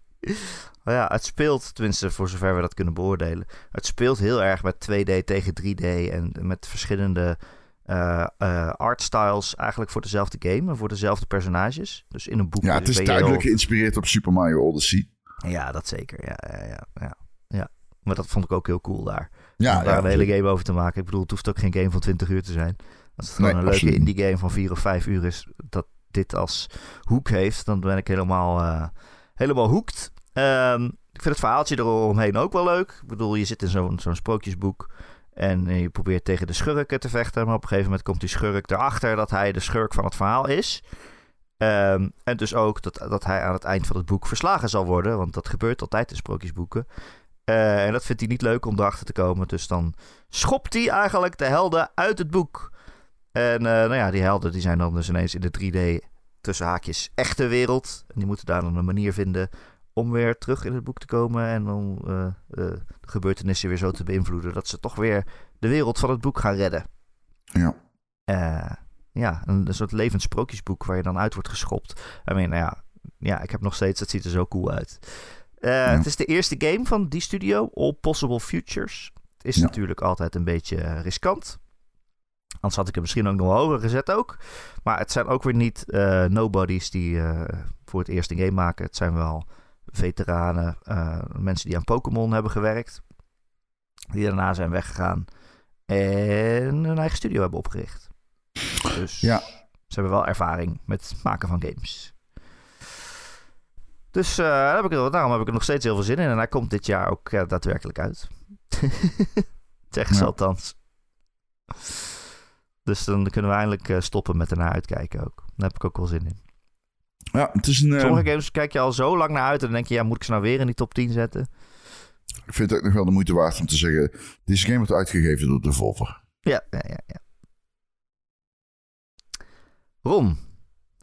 Ja, het speelt, tenminste voor zover we dat kunnen beoordelen. Het speelt heel erg met 2D tegen 3D en met verschillende eh eh artstyles eigenlijk voor dezelfde game en voor dezelfde personages. Dus in een boek Ja, het is duidelijk heel- geïnspireerd op Super Mario Odyssey. Ja, dat zeker. Ja, ja, ja, ja, ja. Maar dat vond ik ook heel cool daar. Ja, om daar ja, een hele game over te maken. Ik bedoel, het hoeft ook geen game van 20 uur te zijn. Als het gewoon Nee, een leuke absoluut indie game van 4 of 5 uur is, dat dit als hoek heeft, dan ben ik helemaal, eh helemaal hoekt. Ehm, ik vind het verhaaltje eromheen ook wel leuk. Ik bedoel, je zit in zo'n zo'n sprookjesboek en je probeert tegen de schurken te vechten. Maar op een gegeven moment komt die schurk erachter dat hij de schurk van het verhaal is. Ehm, en dus ook dat, dat hij aan het eind van het boek verslagen zal worden. Want dat gebeurt altijd in sprookjesboeken. Eh, en dat vindt hij niet leuk om erachter te komen. Dus dan schopt hij eigenlijk de helden uit het boek. En eh, nou ja, die helden die zijn dan dus ineens in de 3D tussen haakjes echte wereld. En die moeten daar dan een manier vinden om weer terug in het boek te komen. En om eh, eh, de gebeurtenissen weer zo te beïnvloeden dat ze toch weer de wereld van het boek gaan redden. Ja. Eh, ja, een, een soort levend sprookjesboek waar je dan uit wordt geschopt. I mean, nou ja, ja, ik heb nog steeds, het ziet er zo cool uit. Het is de eerste game van die studio, All Possible Futures. Het is Ja. natuurlijk altijd een beetje riskant. Anders had ik hem misschien ook nog hoger gezet ook. Maar het zijn ook weer niet nobodies die voor het eerst een game maken. Het zijn wel veteranen, eh, mensen die aan Pokémon hebben gewerkt. Die daarna zijn weggegaan en een eigen studio hebben opgericht. Dus Ja. ze hebben wel ervaring met het maken van games. Dus eh, daar heb ik, er- daarom heb ik er nog steeds heel veel zin in. En hij komt dit jaar ook daadwerkelijk uit. Zeggen ze Ja. althans. Dus dan kunnen we eindelijk eh, stoppen met ernaar uitkijken ook. Daar heb ik ook wel zin in. Ja, het is een... eh, Sommige games kijk je al zo lang naar uit en dan denk je, ja, moet ik ze nou weer in die top 10 zetten? ik vind het ook nog wel de moeite waard om te zeggen... Deze game wordt uitgegeven door Devolver. Ja, ja, ja. ja. Ron,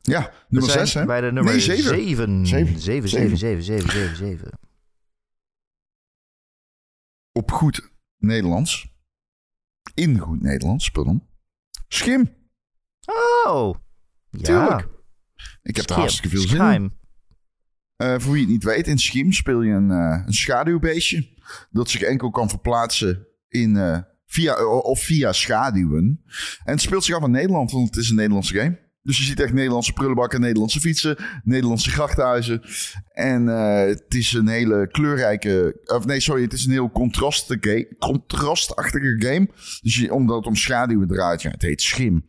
Ja, nummer zijn 6 hè? bij de nummer Nee, zeven. 7. 7, Zeven. 7, 7, 7, 7, 7. Op goed Nederlands. In goed Nederlands, pardon. Schim. Oh, ja. Tuurlijk. Ik heb er hartstikke veel zin in. Eh, voor wie het niet weet, in Schim speel je een, eh, een schaduwbeestje. Dat zich enkel kan verplaatsen in, eh, via, of via schaduwen. En het speelt zich af in Nederland, want het is een Nederlandse game. Dus je ziet echt Nederlandse prullenbakken, Nederlandse fietsen, Nederlandse grachthuizen. En het is een hele kleurrijke... Of nee, sorry, het is een heel contrastige, contrastachtige game. Dus je, omdat het om schaduwen draait, ja, het heet Schim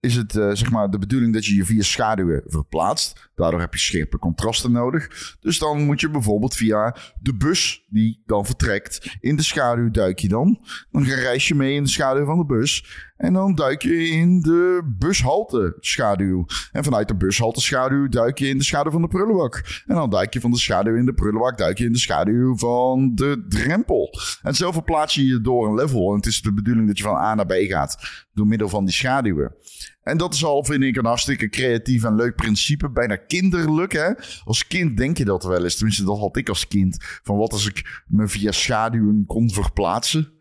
is het eh, zeg maar de bedoeling dat je je via schaduwen verplaatst. Daardoor heb je scherpe contrasten nodig. Dus dan moet je bijvoorbeeld via de bus die dan vertrekt. In de schaduw duik je dan. Dan reis je mee in de schaduw van de bus. En dan duik je in de bushalte schaduw. En vanuit de bushalte schaduw duik je in de schaduw van de prullenbak. En dan duik je van de schaduw in de prullenbak, duik je in de schaduw van de drempel. En zo verplaats je je door een level. En het is de bedoeling dat je van A naar B gaat door middel van die schaduwen. En dat is al, vind ik, een hartstikke creatief en leuk principe. Bijna kinderlijk, hè? Als kind denk je dat wel eens. Tenminste, dat had ik als kind. Van wat als ik me via schaduwen kon verplaatsen.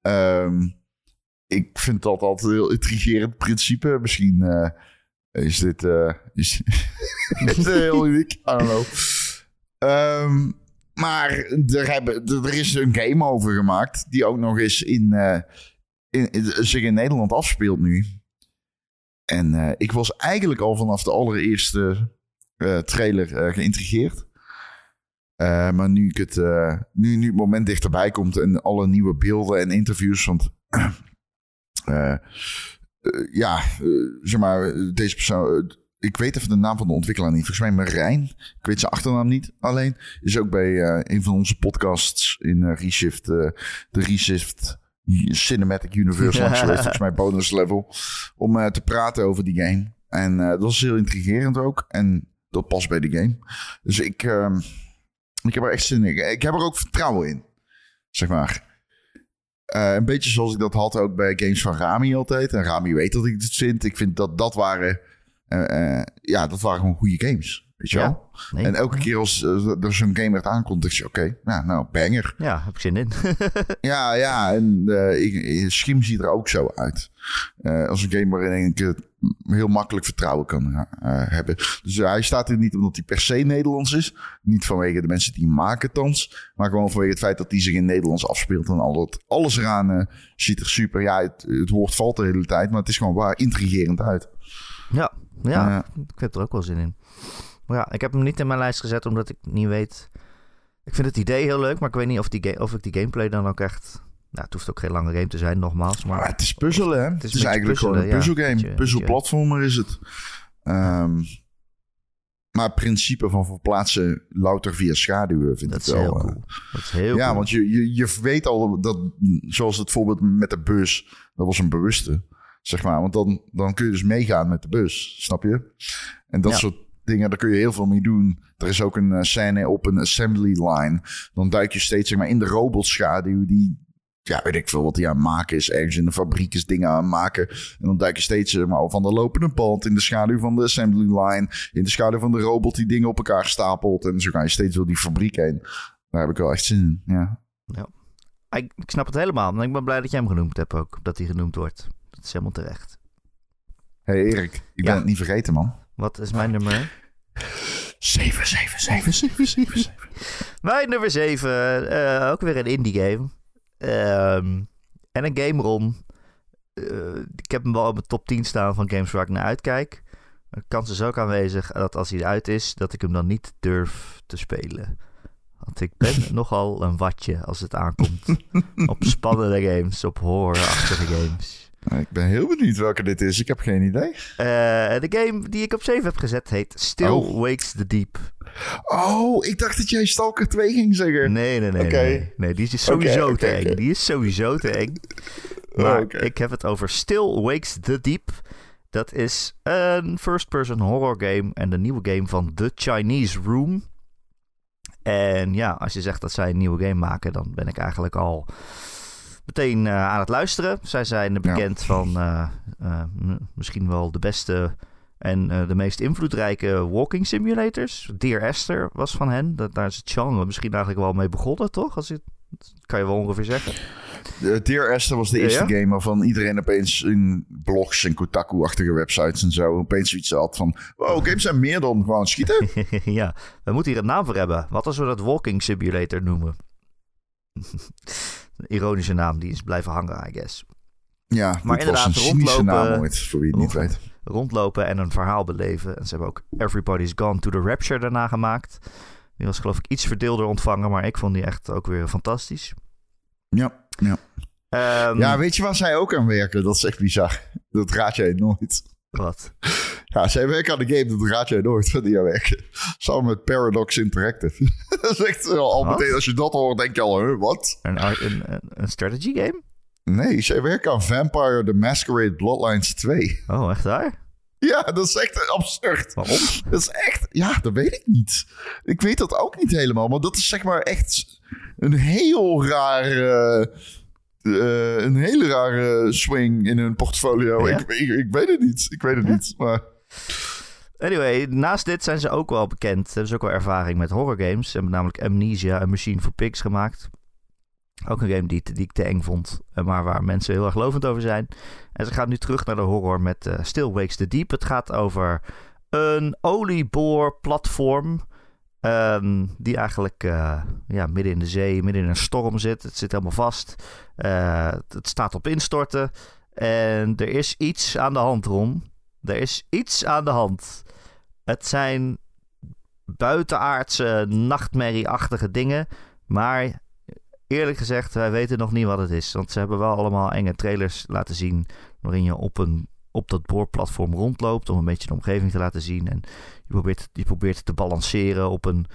Ehm, ik vind dat altijd een heel intrigerend principe. Misschien eh, is dit... eh, is, is heel uniek. I don't know. Ehm, maar er, hebben, er is een game over gemaakt... die ook nog eens in, eh, in, zich in Nederland afspeelt nu. En ik was eigenlijk al vanaf de allereerste trailer geïntrigeerd. Maar nu, ik het, nu, nu het moment dichterbij komt en alle nieuwe beelden en interviews. Want eh, eh, ja, eh, zeg maar, deze persoon. ik weet even de naam van de ontwikkelaar niet. Volgens mij Marijn. Ik weet zijn achternaam niet. Alleen is ook bij een van onze podcasts in Reshift. de Reshift Cinematic Universe langs geweest. Volgens mij bonus level. Om te praten over die game. En dat was heel intrigerend ook. En dat past bij de game. Dus ik, ehm, ik heb er echt zin in. Ik heb er ook vertrouwen in. Zeg maar. Eh, een beetje zoals ik dat had ook bij games van Rami altijd. En Rami weet dat ik dit vind. Ik vind dat dat waren... eh, eh, ja, dat waren gewoon goede games. Weet je Ja. wel? Nee. En elke keer als er zo'n game werd aankondigd, dacht je, oké, nou, nou, banger. Ja, heb ik zin in. Ja, ja, en eh ik, Schim ziet er ook zo uit. Als een game waarin ik het heel makkelijk vertrouwen kan eh, hebben. Dus hij staat er niet omdat hij per se Nederlands is. Niet vanwege de mensen die hem maken thans. Maar gewoon vanwege het feit dat hij zich in Nederlands afspeelt. En al dat, alles eraan eh, ziet er super. Ja, het, het woord valt de hele tijd. Maar het is gewoon waar intrigerend uit. ja, ja ik heb er ook wel zin in. Maar ja, ik heb hem niet in mijn lijst gezet omdat ik niet weet... Ik vind het idee heel leuk, maar ik weet niet of, die of ik die gameplay dan ook echt... Nou, het hoeft ook geen lange game te zijn, nogmaals. Maar maar het is puzzelen, hè? Het is, eigenlijk gewoon een ja. puzzelgame. Beetje- Puzzelplatformer is het. Ehm, maar het principe van verplaatsen louter via schaduwen vind dat ik wel... heel eh, cool. Dat is heel ja, cool. want je, je, je weet al dat, zoals het voorbeeld met de bus, dat was een bewuste, zeg maar. Want dan, dan kun je dus meegaan met de bus, snap je? En dat Ja. soort dingen, daar kun je heel veel mee doen. Er is ook een eh, scène op een assembly line. Dan duik je steeds zeg maar, in de robotschaduw die... Ja, weet ik veel wat hij aan het maken is. Ergens in de fabriek is dingen aan het maken. En dan duik je steeds zeg maar, van de lopende band in de schaduw van de assembly line. In de schaduw van de robot die dingen op elkaar stapelt. En zo ga je steeds door die fabriek heen. Daar heb ik wel echt zin in, ja. Ik, ik snap het helemaal. En ik ben blij dat jij hem genoemd hebt ook. Dat hij genoemd wordt. Dat is helemaal terecht. hey Erik, ik ben Ja. het niet vergeten, man. Wat is mijn nummer? 7, 7, 7, 7, 7, 7. Mijn nummer 7. ook weer een indie game. Ehm, en een game ron. Eh, ik heb hem wel op mijn top 10 staan van games waar ik naar uitkijk. De kans is ook aanwezig dat als hij eruit is, dat ik hem dan niet durf te spelen. Want ik ben nogal een watje als het aankomt op spannende games, op horrorachtige games. Ik ben heel benieuwd welke dit is. Ik heb geen idee. Eh, de game die ik op 7 heb gezet heet Still Oh. Wakes the Deep. Oh, ik dacht dat jij Stalker 2 ging zeggen. Nee, nee, nee. Nee, nee, die is sowieso Oké, te eng. Die is sowieso te eng. Maar Oh, ik heb het over Still Wakes the Deep. Dat is een first-person horror game en de nieuwe game van The Chinese Room. En ja, als je zegt dat zij een nieuwe game maken, dan ben ik eigenlijk al meteen eh, aan het luisteren. Zij zijn bekend van eh, eh, misschien wel de beste en de meest invloedrijke walking simulators. Dear Esther was van hen. Dat, daar is het genre misschien eigenlijk wel mee begonnen, toch? Als je, dat kan je wel ongeveer zeggen. De Dear Esther was de Ja, eerste ja? game waarvan iedereen opeens in blogs en Kotaku-achtige websites en zo opeens zoiets had van... Wow, games zijn meer dan gewoon schieten. ja, we moeten hier een naam voor hebben. Wat als we dat walking simulator noemen? een ironische naam, die is blijven hangen, I guess. Ja, Maar dit was een inderdaad, cynische rondlopen- naam ooit, voor wie het niet weet. Rondlopen en een verhaal beleven. En ze hebben ook Everybody's Gone to the Rapture daarna gemaakt. Die was geloof ik iets verdeelder ontvangen, maar ik vond die echt ook weer fantastisch. Ja, ja. Ehm, ja, weet je waar zij ook aan werken? Dat is echt bizar. Dat raad jij nooit. Wat? Ja, zij werken aan de game, dat raad jij nooit van die aan werken. Samen met Paradox Interactive. dat is echt al meteen, als je dat hoort, denk je al, huh, wat? Een, een, een, strategy game? Nee, zij werken aan Vampire the Masquerade Bloodlines 2. Oh, echt waar? Ja, dat is echt absurd. Waarom? Dat is echt, ja, dat weet ik niet. Ik weet dat ook niet helemaal, maar dat is zeg maar echt een heel raar, eh, een hele rare swing in hun portfolio. Ja? Ik, ik, ik weet het niet, ik weet het niet. Maar Anyway, naast dit zijn ze ook wel bekend. Hebben ze ook wel ervaring met horror games. Ze hebben namelijk Amnesia, een Machine for Pigs gemaakt. Ook een game die, die ik te eng vond, eh, maar waar mensen heel erg lovend over zijn. En ze gaan nu terug naar de horror met eh, Still Wakes the Deep. Het gaat over een olieboorplatform. Ehm, die eigenlijk eh, ja, midden in de zee, midden in een storm zit. Het zit helemaal vast. Eh, het staat op instorten. En er is iets aan de hand, Ron. Er is iets aan de hand. Het zijn buitenaardse, nachtmerrieachtige dingen. Maar eerlijk gezegd, wij weten nog niet wat het is. Want ze hebben wel allemaal enge trailers laten zien. waarin je op, een, op dat boorplatform rondloopt. om een beetje de omgeving te laten zien. En je probeert, je probeert te balanceren op een.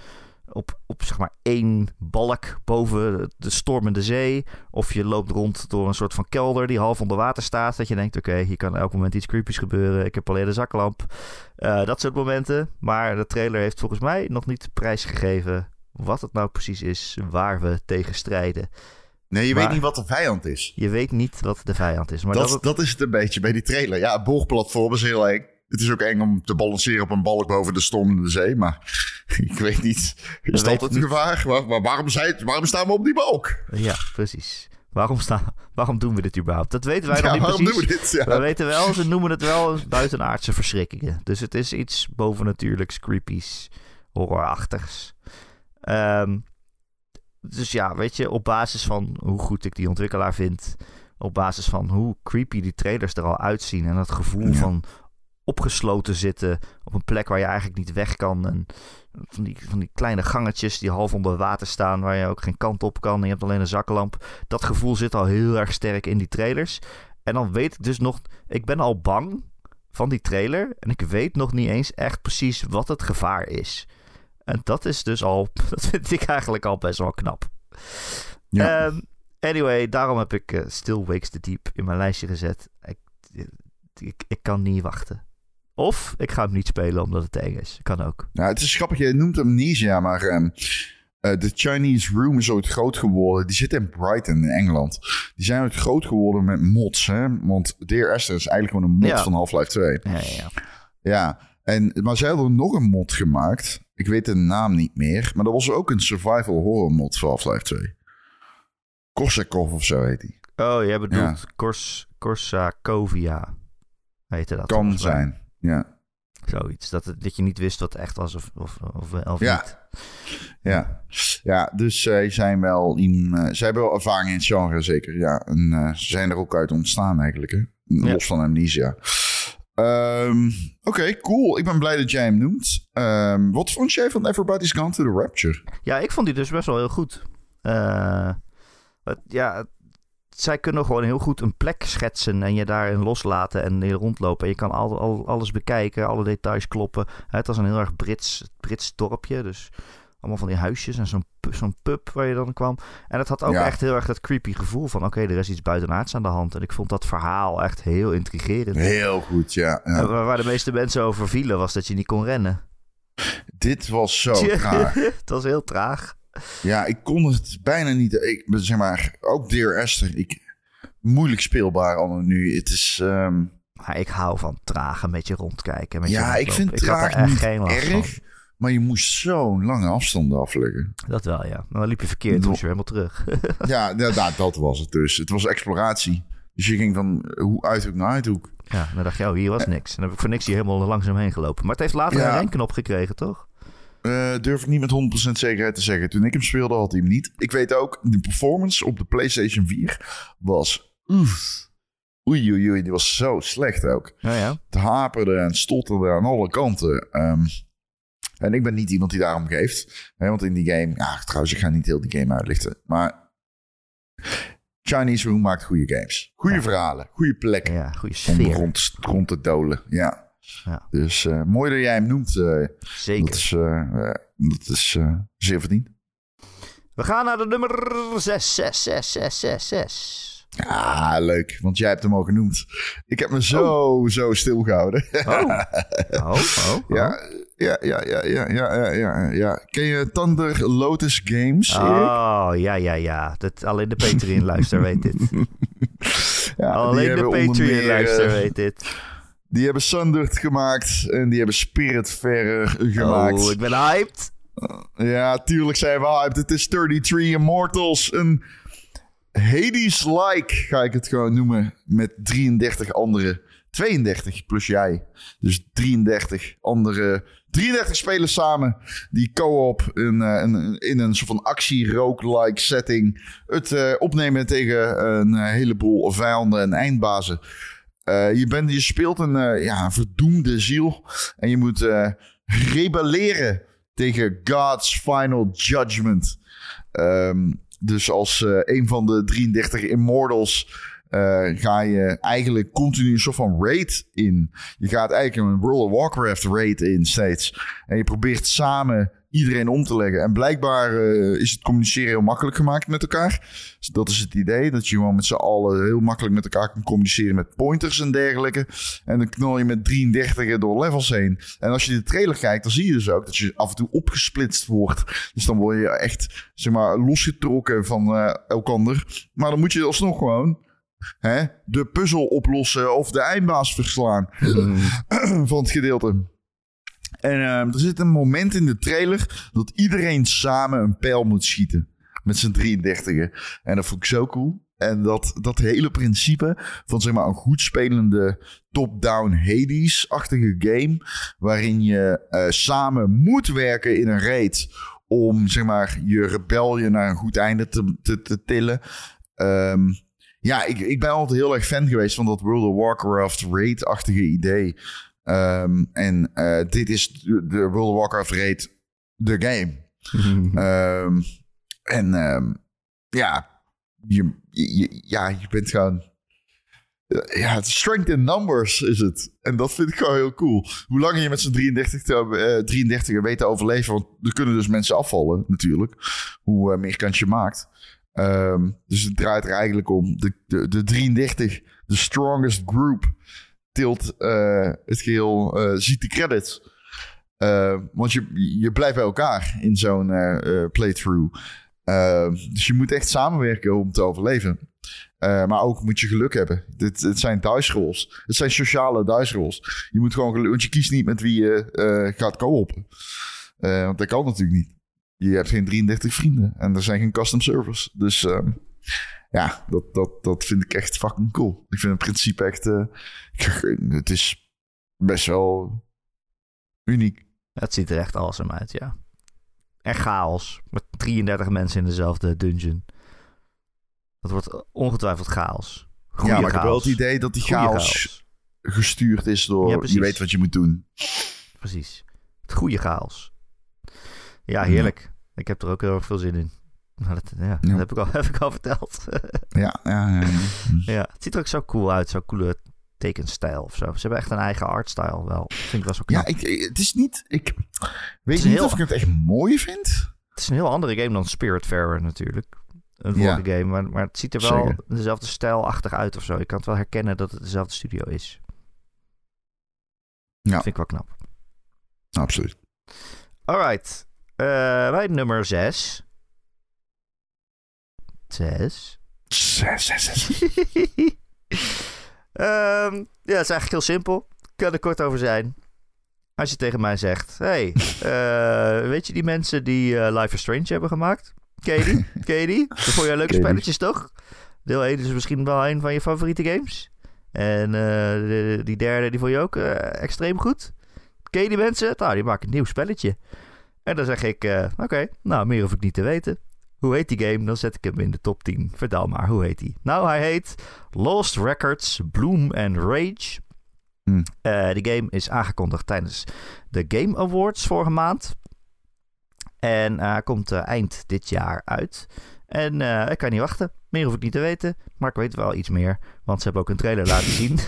Op, op zeg maar één balk boven de stormende zee. Of je loopt rond door een soort van kelder die half onder water staat. Dat je denkt, oké, hier kan elk moment iets creepies gebeuren. Ik heb alleen de zaklamp. Eh, dat soort momenten. Maar de trailer heeft volgens mij nog niet prijsgegeven wat het nou precies is waar we tegen strijden. Nee, je Maar- weet niet wat de vijand is. Je weet niet wat de vijand is. Maar Dat, dat, dat, is het een beetje bij die trailer. Ja, boogplatform is heel eng. Het is ook eng om te balanceren op een balk boven de stormende zee. Maar ik weet niet. Is dat het niet. gevaar? Waar- waarom, zijn, waarom staan we op die balk? Ja, precies. Waarom, staan, waarom doen we dit überhaupt? Dat weten wij nog Ja, niet waarom precies. doen we dit? Ja. We weten wel, ze noemen het wel buitenaardse verschrikkingen. Dus het is iets bovennatuurlijks, creepies, horrorachtigs. Ehm, dus ja, weet je, op basis van hoe goed ik die ontwikkelaar vind... op basis van hoe creepy die trailers er al uitzien... en dat gevoel Ja. van opgesloten zitten op een plek waar je eigenlijk niet weg kan... en van die, van die kleine gangetjes die half onder water staan... waar je ook geen kant op kan en je hebt alleen een zaklamp. Dat gevoel zit al heel erg sterk in die trailers... En dan weet ik dus nog, ik ben al bang van die trailer. En ik weet nog niet eens echt precies wat het gevaar is. En dat is dus al, dat vind ik eigenlijk al best wel knap. Ja. Ehm, anyway, daarom heb ik eh, Still Wakes the Deep in mijn lijstje gezet. Ik, ik, ik kan niet wachten. Of ik ga hem niet spelen omdat het eng is. Kan ook. Nou, het is grappig, je noemt Amnesia, maar ehm, eh, de Chinese Room is ooit groot geworden. Die zit in Brighton in Engeland. Die zijn ooit groot geworden met mods, hè? Want Dear Esther is eigenlijk gewoon een mod Ja. van Half-Life 2. Ja, ja, ja. Ja, en, maar zij hadden nog een mod gemaakt. Ik weet de naam niet meer. Maar dat was ook een survival horror mod voor Half-Life 2. Korsakov of zo heet die. Oh, jij bedoelt Kors, Korsakovia. Heette dat? Kan zijn. Ja. Zoiets. Dat, het- dat je niet wist wat het echt was of, of, of, of Ja. niet. Ja, ja dus zij zijn wel in, eh, zij hebben wel ervaring in het genre, zeker. Ja, en eh, ze zijn er ook uit ontstaan eigenlijk, hè? Los van Amnesia. Ehm, Oké, cool. Ik ben blij dat jij hem noemt. Ehm, wat vond jij van Everybody's Gone to the Rapture? Ja, ik vond die dus best wel heel goed. Eh, ja, zij kunnen gewoon heel goed een plek schetsen en je daarin loslaten en rondlopen. En je kan al, al- alles bekijken, alle details kloppen. Het was een heel erg Brits, Brits dorpje, dus allemaal van die huisjes en zo'n zo'n pub waar je dan kwam. En het had ook Ja. echt heel erg dat creepy gevoel van... oké, er is iets buitenaards aan de hand. En ik vond dat verhaal echt heel intrigerend. Heel goed, ja. waar waar de meeste mensen over vielen was dat je niet kon rennen. Dit was zo traag. het was heel traag. Ja, ik kon het bijna niet. Ik, zeg maar, ook Dear Esther. Ik, moeilijk speelbaar allemaal nu. Het is... ehm, Maar ik hou van traag een beetje rondkijken. Met ja, ik vind er traag echt niet geen last erg. van. Maar je moest zo'n lange afstanden afleggen. Dat wel, ja. Maar dan liep je verkeerd, toen moest je helemaal terug. Ja, ja, dat, was het dus. Het was exploratie. Dus je ging van hoe uithoek naar uithoek. ja, dan dacht je, oh, hier was niks. En dan heb ik voor niks hier helemaal langzaam heen gelopen. Maar het heeft later Ja. een renknop gekregen, toch? Eh, durf ik niet met 100% zekerheid te zeggen. Toen ik hem speelde had hij hem niet. Ik weet ook, de performance op de PlayStation 4 was... Oef. Oei, oei, oei. Die was zo slecht ook. Ja, ja. Het haperde en stotterde aan alle kanten. Ehm, en ik ben niet iemand die daarom geeft. Hè, want in die game... Ja, trouwens, ik ga niet heel die game uitlichten. Maar... Chinese Room maakt goede games. Goede verhalen. Goede plekken. Ja, goede om sfeer. rond, rond te dolen. Ja. Ja. Dus eh, mooi dat jij hem noemt. eh, Zeker. dat is, eh, dat is zeer verdiend. We gaan naar de nummer 6, 6, 6, 6, 6, 6. Ja, leuk. Want jij hebt hem al genoemd. Ik heb me zo, zo stilgehouden. Oh. Oh, oh, oh. ja, ja, ja, ja, ja, ja, ja, ja, ja. Ken je Thunder Lotus Games? Erik? Oh, ja, ja, ja. Dat, alleen de Patreon-luister weet dit. ja, Alleen de Patreon-luister eh, weet dit. Die hebben Sundered gemaakt. En die hebben Spiritfarer gemaakt. Oh, ik ben hyped. Ja, tuurlijk zijn we hyped. Het is 33 Immortals. Een Hades-like, ga ik het gewoon noemen. Met 33 andere. 32 plus jij. Dus 33 andere. 33 spelers samen. Die co-op in, eh, in, in een soort van actie-roguelike setting. Het eh, opnemen tegen een heleboel vijanden en eindbazen. Eh, je, bent, je speelt een, eh, ja, verdoemde ziel. En je moet rebelleren tegen God's Final Judgment. Ehm, dus als een van de 33 Immortals ga je eigenlijk continu een soort van raid in. Je gaat eigenlijk een World of Warcraft raid in steeds. En je probeert samen iedereen om te leggen. En blijkbaar eh, is het communiceren heel makkelijk gemaakt met elkaar. Dus dat is het idee, dat je gewoon met z'n allen heel makkelijk met elkaar kan communiceren met pointers en dergelijke. En dan knal je met 33 door levels heen. En als je de trailer kijkt, dan zie je dus ook dat je af en toe opgesplitst wordt. Dus dan word je echt, zeg maar, losgetrokken van uh, elkander. Maar dan moet je alsnog gewoon hè, de puzzel oplossen of de eindbaas verslaan van het gedeelte. En uh, er zit een moment in de trailer dat iedereen samen een pijl moet schieten. Met z'n 33 En dat vond ik zo cool. En dat, dat hele principe van zeg maar een goed spelende top-down Hades-achtige game. Waarin je uh, samen moet werken in een raid. Om zeg maar je rebellion naar een goed einde te, te, te tillen. Um, ja, ik, ik ben altijd heel erg fan geweest van dat World of Warcraft raid-achtige idee. Um, en uh, dit is de World of Warcraft raid, de game. um, en um, ja, je, je, ja, je bent gewoon... Ja, strength in numbers is het. En dat vind ik gewoon heel cool. Hoe langer je met z'n 33, te, uh, 33 weet te overleven... want er kunnen dus mensen afvallen natuurlijk. Hoe uh, meer kans je maakt. Um, dus het draait er eigenlijk om. De, de, de 33, de strongest group, tilt uh, het geheel, uh, ziet de credits. Uh, want je, je blijft bij elkaar in zo'n playthrough. Ehm, dus je moet echt samenwerken om te overleven. maar ook moet je geluk hebben. Dit, het zijn dice rolls. Het zijn sociale dice rolls. Je moet gewoon want je kiest niet met wie je gaat co-open. want dat kan natuurlijk niet je hebt geen 33 vrienden en er zijn geen custom servers. Dus uh, ja, dat, dat, dat vind ik echt fucking cool. Ik vind het principe echt... Uh, het is best wel uniek. Het ziet er echt awesome uit, ja. En chaos. Met 33 mensen in dezelfde dungeon. Dat wordt ongetwijfeld chaos. Goeie ja, maar chaos. ik heb wel het idee dat die chaos, chaos, gestuurd is door... Ja, je weet wat je moet doen. Precies. Het goede chaos. Ja, heerlijk. Ik heb er ook heel erg veel zin in. dat, ja, dat heb, ik al, heb ik al verteld. ja, ja, ja, ja. Het ziet er ook zo cool uit. Zo'n coole tekenstijl of zo. Ze hebben echt een eigen artstyle wel. Vind ik wel zo knap. Ja, ik, het is niet... Ik weet niet heel, of ik het echt mooi vind. Het is een heel andere game dan Spiritfarer natuurlijk. Een vorige game. Maar, maar het ziet er wel Zeker. dezelfde stijlachtig uit of zo. Je kan het wel herkennen dat het dezelfde studio is. Ja. Dat vind ik wel knap. Absoluut. Alright. Uh, bij nummer 6. 6. 6, 6, 6. Ja, het is eigenlijk heel simpel. Ik kan er kort over zijn. Als je tegen mij zegt: Hey, uh, weet je die mensen die uh, Life is Strange hebben gemaakt? Je die? Dat vond je leuke spelletjes, toch? Deel 1 is misschien wel een van je favoriete games. En uh, die derde, die vond je ook extreem goed. Die mensen? Nou, die maken een nieuw spelletje. En dan zeg ik, uh, oké, nou, meer hoef ik niet te weten. Hoe heet die game? Dan zet ik hem in de top 10. Vertel maar, hoe heet die? Nou, hij heet Lost Records Bloom and Rage. Hmm. Uh, de game is aangekondigd tijdens de Game Awards vorige maand. En hij uh, komt eind dit jaar uit. En ik kan niet wachten. Meer hoef ik niet te weten. Maar ik weet wel iets meer. Want ze hebben ook een trailer laten zien.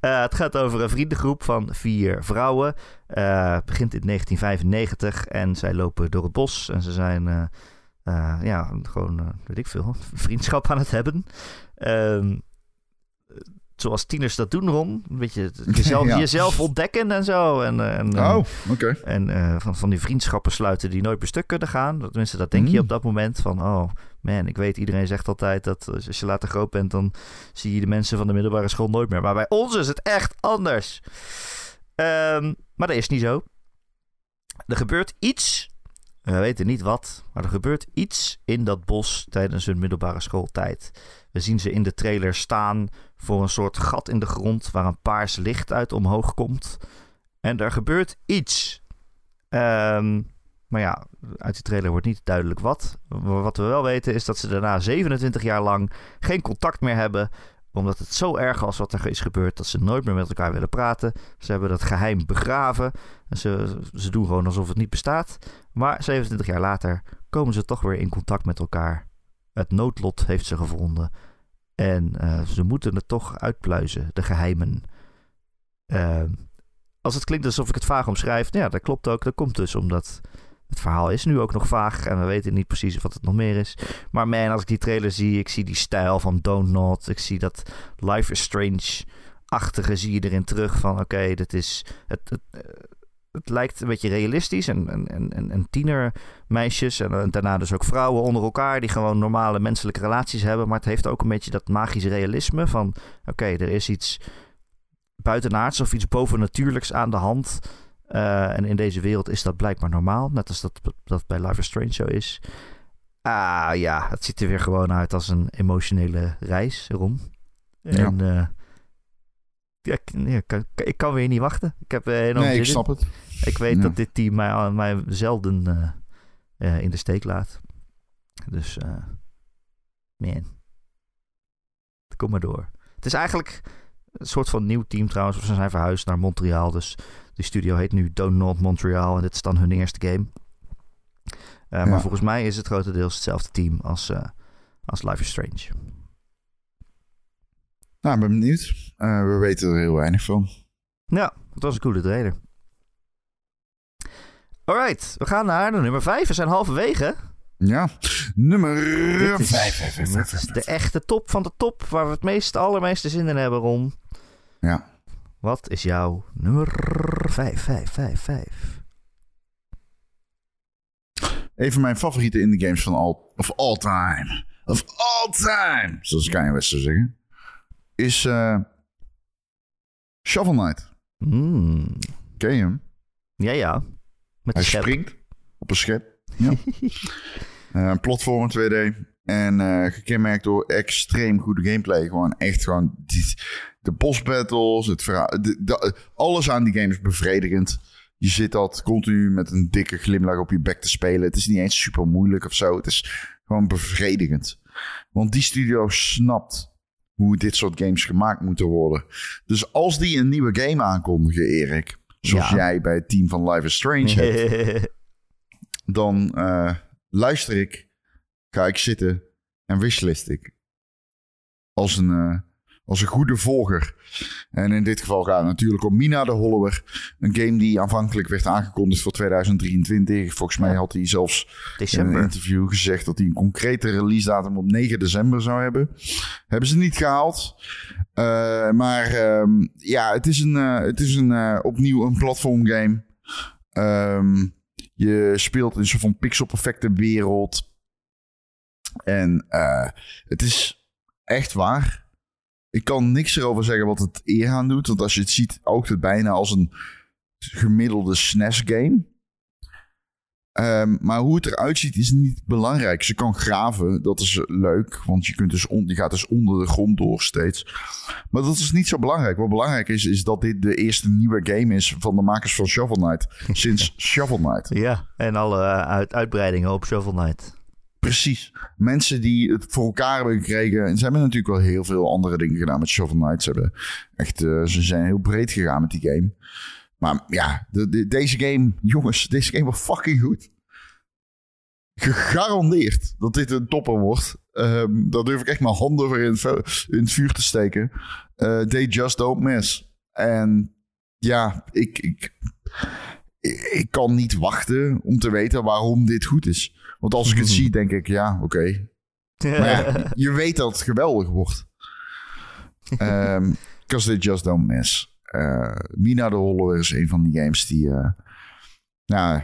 Uh, het gaat over een vriendengroep van vier vrouwen. Uh, het begint in 1995 en zij lopen door het bos. En ze zijn, ja, gewoon, weet ik veel, vriendschap aan het hebben. Ehm, zoals tieners dat doen, Ron. Een beetje jezelf, ja. jezelf ontdekken en zo. En, en, oh, oké. Okay. En van, van die vriendschappen sluiten die nooit per stuk kunnen gaan. Tenminste, dat denk mm. je op dat moment. Van, oh man, ik weet, iedereen zegt altijd dat als je later groot bent, dan zie je de mensen van de middelbare school nooit meer. Maar bij ons is het echt anders. Um, maar dat is niet zo. Er gebeurt iets. We weten niet wat, maar er gebeurt iets in dat bos tijdens hun middelbare schooltijd. We zien ze in de trailer staan voor een soort gat in de grond waar een paars licht uit omhoog komt. En er gebeurt iets. Um, maar ja, uit die trailer wordt niet duidelijk wat. Wat we wel weten is dat ze daarna 27 jaar lang geen contact meer hebben. Omdat het zo erg was wat er is gebeurd dat ze nooit meer met elkaar willen praten. Ze hebben dat geheim begraven. En ze, ze doen gewoon alsof het niet bestaat. Maar 27 jaar later komen ze toch weer in contact met elkaar. Het noodlot heeft ze gevonden. En uh, ze moeten het toch uitpluizen, de geheimen. Uh, als het klinkt alsof ik het vaag omschrijf, nou ja, dat klopt ook. Dat komt dus omdat het verhaal is nu ook nog vaag en we weten niet precies wat het nog meer is. Maar man, als ik die trailer zie, ik zie die stijl van Don't Not, ik zie dat Life is Strange-achtige zie je erin terug van oké, dit is... Het, het, eh, het lijkt een beetje realistisch en, en, en, en tienermeisjes en, en daarna dus ook vrouwen onder elkaar die gewoon normale menselijke relaties hebben. Maar het heeft ook een beetje dat magische realisme van oké, er is iets buitenaards of iets bovennatuurlijks aan de hand. Uh, en in deze wereld is dat blijkbaar normaal. Net als dat, dat bij Life is Strange zo is. Ah ja, het ziet er weer gewoon uit als een emotionele reis, Rom. En ja. Uh, ja, ik, kan, ik kan weer niet wachten. Ik heb uh, Nee, ik snap het. Ik weet ja. dat dit team mij, mij zelden in de steek laat. Dus, man. Kom maar door. Het is eigenlijk een soort van nieuw team trouwens. Ze zijn verhuisd naar Montreal. Dus die studio heet nu Donut Montreal. En dit is dan hun eerste game. Uh, ja. Maar volgens mij is het grotendeels hetzelfde team als, uh, als Life is Strange. Nou, ik ben benieuwd. Uh, we weten er heel weinig van. Ja, het was een coole trailer. Alright, we gaan naar de nummer 5. We zijn halverwege. Ja, nummer 5. Dit is de echte top van de top, waar we het meest, allermeeste zin in hebben, Ron. Ja. Wat is jouw nummer 5, 5, 5, 5? Een van mijn favoriete indie games van all, of all time. Of all time, zoals Kanye West zou zeggen. Is uh, Shovel Knight. Mm. Ken je hem? Ja, ja. Met Hij springt op een schep. Ja. uh, een platform 2D. En uh, gekenmerkt door extreem goede gameplay. Gewoon echt gewoon die, de boss battles, het verhaal. De, de, alles aan die game is bevredigend. Je zit dat continu met een dikke glimlach op je bek te spelen. Het is niet eens super moeilijk of zo. Het is gewoon bevredigend. Want die studio snapt hoe dit soort games gemaakt moeten worden. Dus als die een nieuwe game aankondigen, Erik. Zoals ja. jij bij het team van Life is Strange hebt. dan uh, luister ik, ga ik zitten en wishlist ik. Als een, uh, als een goede volger. En in dit geval gaat het natuurlijk om Mina de Hollower. Een game die aanvankelijk werd aangekondigd voor 2023. Volgens mij had hij zelfs december. in een interview gezegd dat hij een concrete release datum op 9 december zou hebben. Hebben ze niet gehaald. Uh, maar um, ja, het is, een, uh, het is een, uh, opnieuw een platform game. Um, je speelt in een soort van pixel-perfecte wereld. En het is echt waar. Ik kan niks erover zeggen wat het eer aan doet. Want als je het ziet, oogt het bijna als een gemiddelde SNES-game. Um, maar hoe het eruit ziet is niet belangrijk. Ze kan graven, dat is leuk. Want je, kunt dus on, je gaat dus onder de grond door steeds. Maar dat is niet zo belangrijk. Wat belangrijk is, is dat dit de eerste nieuwe game is van de makers van Shovel Knight. Sinds Shovel Knight. Ja, en alle uit, uitbreidingen op Shovel Knight. Precies. Mensen die het voor elkaar hebben gekregen. En ze hebben natuurlijk wel heel veel andere dingen gedaan met Shovel Knight. Ze, hebben echt, uh, ze zijn heel breed gegaan met die game. Maar ja, de, de, deze game, jongens, deze game was fucking goed. Gegarandeerd dat dit een topper wordt. Um, daar durf ik echt mijn handen voor in, het vuur te steken. Uh, they just don't miss. En ja, ik, ik, ik kan niet wachten om te weten waarom dit goed is. Want als ik het zie, denk ik, ja, oké. Okay. Maar ja, je weet dat het geweldig wordt. Because um, they just don't miss. Uh, Mina de Hollow is een van die games die... Uh, nou,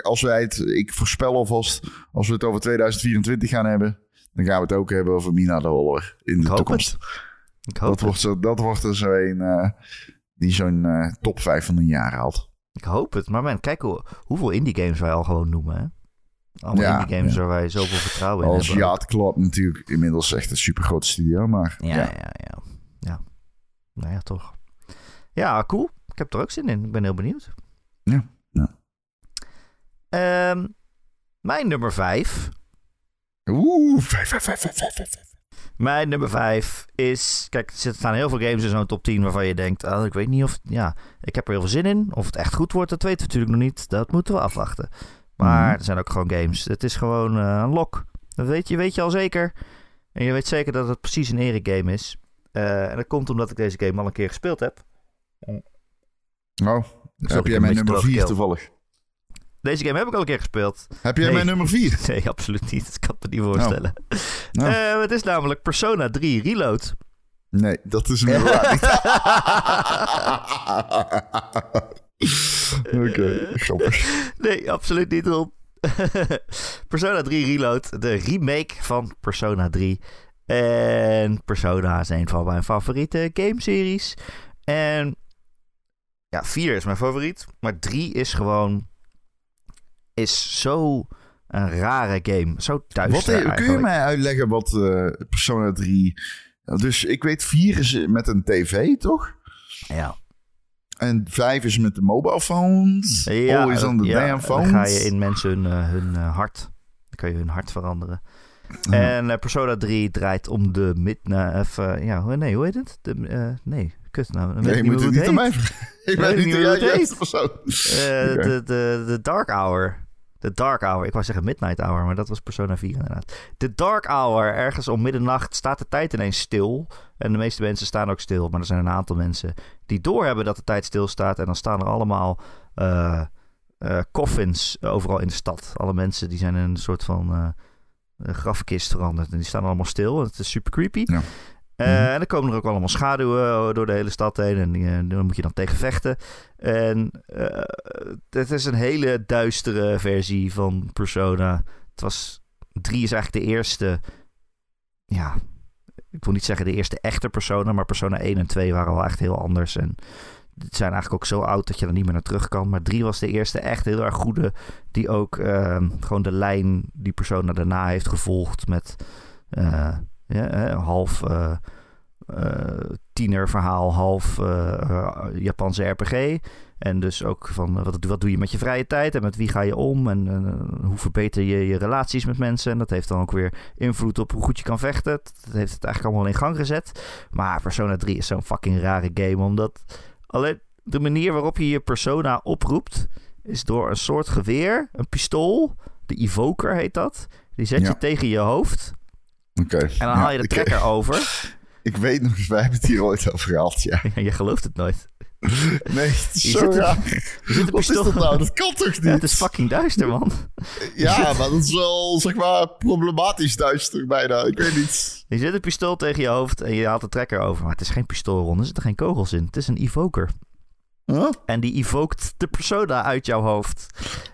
als wij het... Ik voorspel alvast, als we het over 2024 gaan hebben... dan gaan we het ook hebben over Mina de Hollow in de toekomst. Ik hoop dat, wordt zo, dat wordt er zo een uh, die zo'n top 5 van een jaar haalt. Ik hoop het. Maar man, kijk hoe, hoeveel indie games wij al gewoon noemen, hè? Allemaal ja, indie games ja. waar wij zoveel vertrouwen in Als hebben. Yacht Club natuurlijk inmiddels echt een super grote studio, maar... Ja, ja, ja. ja. ja. Nou ja, toch. Ja, cool. Ik heb er ook zin in. Ik ben heel benieuwd. Ja. ja. Um, mijn nummer 5. Oeh, 5, 5, 5, 5, 5, 5. Mijn nummer 5 is. Kijk, er staan heel veel games in zo'n top 10 waarvan je denkt. Oh, ik weet niet of. Ja, ik heb er heel veel zin in. Of het echt goed wordt, dat weten we natuurlijk nog niet. Dat moeten we afwachten. Maar mm-hmm. er zijn ook gewoon games. Het is gewoon uh, een lok. Dat weet je, weet je al zeker. En je weet zeker dat het precies een Erik game is. Uh, en dat komt omdat ik deze game al een keer gespeeld heb. Oh, heb ik jij een mijn nummer droog 4 keel. toevallig? Deze game heb ik al een keer gespeeld. Heb jij Nee. mijn nummer 4? Nee, absoluut niet. Dat kan ik me niet voorstellen. Nou. Eh, het is namelijk Persona 3 Reload. Nee, dat is inderdaad niet. Oké, grappig. Nee, absoluut niet. Ron. Persona 3 Reload, de remake van Persona 3. En Persona is een van mijn favoriete gameseries. En ja, 4 is mijn favoriet. Maar 3 is gewoon... Is zo een rare game. Zo duister Wat, kun je mij uitleggen wat eh, Persona 3... Dus ik weet 4 is met een tv, toch? Ja, En 5 is met de mobile phones. ja, Always on the ja, damn dan phones. ga je in mensen hun, eh, hun eh, hart. Dan kan je hun hart veranderen. En eh, Persona 3 draait om de midnight... Of, ja, nee, hoe heet het? De, nee, kut nou. dan Nee, je niet moet het niet aan mij vragen. Ik weet ben niet de hoe het juiste persoon. De Dark Hour. De Dark Hour. Ik wou zeggen Midnight Hour, maar dat was Persona 4 inderdaad. De Dark Hour. Ergens om middernacht staat de tijd ineens stil. En de meeste mensen staan ook stil. Maar er zijn een aantal mensen die doorhebben dat de tijd stilstaat. En dan staan er allemaal eh, eh, coffins overal in de stad. Alle mensen die zijn in een soort van eh, grafkist veranderd. En die staan allemaal stil. Het is super creepy. Ja. Eh, Mhm. En dan komen er ook allemaal schaduwen door de hele stad heen. En eh, daar moet je dan tegen vechten. En eh, het is een hele duistere versie van Persona. Het was... 3 is eigenlijk de eerste... Ja, ik wil niet zeggen de eerste echte Persona. Maar Persona 1 en 2 waren wel echt heel anders. En het zijn eigenlijk ook zo oud dat je er niet meer naar terug kan. Maar 3 was de eerste echt heel erg goede. Die ook eh, gewoon de lijn die Persona daarna heeft gevolgd. Met eh, ja, half... eh, eh, tienerverhaal, half eh, Japanse RPG. En dus ook van wat, wat doe je met je vrije tijd en met wie ga je om en hoe verbeter je je relaties met mensen. En dat heeft dan ook weer invloed op hoe goed je kan vechten. Dat heeft het eigenlijk allemaal in gang gezet. Maar Persona 3 is zo'n fucking rare game, omdat alleen de manier waarop je je persona oproept is door een soort geweer, een pistool, de evoker heet dat. Die zet Ja. je tegen je hoofd Oké. en dan haal je de trekker over. Ik weet nog eens, wij hebben het hier ooit over gehad, ja. je gelooft het nooit. Nee, het is Je zo zit raar. Zit Wat is dat nou? Dat kan toch Ja, niet? het is fucking duister, man. Ja, maar dat is wel, zeg maar, problematisch duister bijna. Ik weet niet. Je zet een pistool tegen je hoofd en je haalt de trekker over. Maar het is geen pistoolron, er zitten geen kogels in. Het is een evoker. Huh? En die evokt de persona uit jouw hoofd.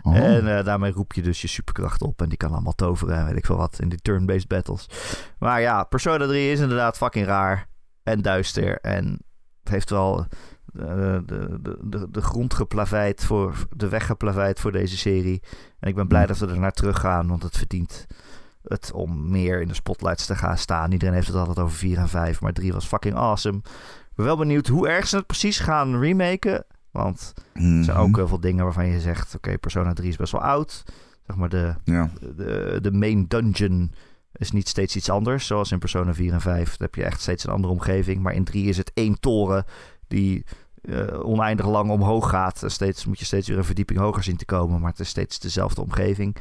Oh. En eh, daarmee roep je dus je superkracht op. En die kan allemaal toveren en weet ik veel wat in die turn-based battles. Maar ja, Persona 3 is inderdaad fucking raar. En duister. En het heeft wel eh, de, de, de, de grond geplaveid voor... De weg geplaveid voor deze serie. En ik ben blij dat we er naar terug gaan. Want het verdient het om meer in de spotlights te gaan staan. Iedereen heeft het altijd over 4 en 5. Maar 3 was fucking awesome. Ben wel benieuwd hoe erg ze het precies gaan remaken. Want er zijn ook heel veel dingen waarvan je zegt... Oké, Persona 3 is best wel oud. Zeg maar de, Ja. de, de main dungeon is niet steeds iets anders. Zoals in Persona 4 en 5. Dan heb je echt steeds een andere omgeving. Maar in 3 is het één toren die eh, oneindig lang omhoog gaat. En Steeds, moet je steeds weer een verdieping hoger zien te komen. Maar het is steeds dezelfde omgeving.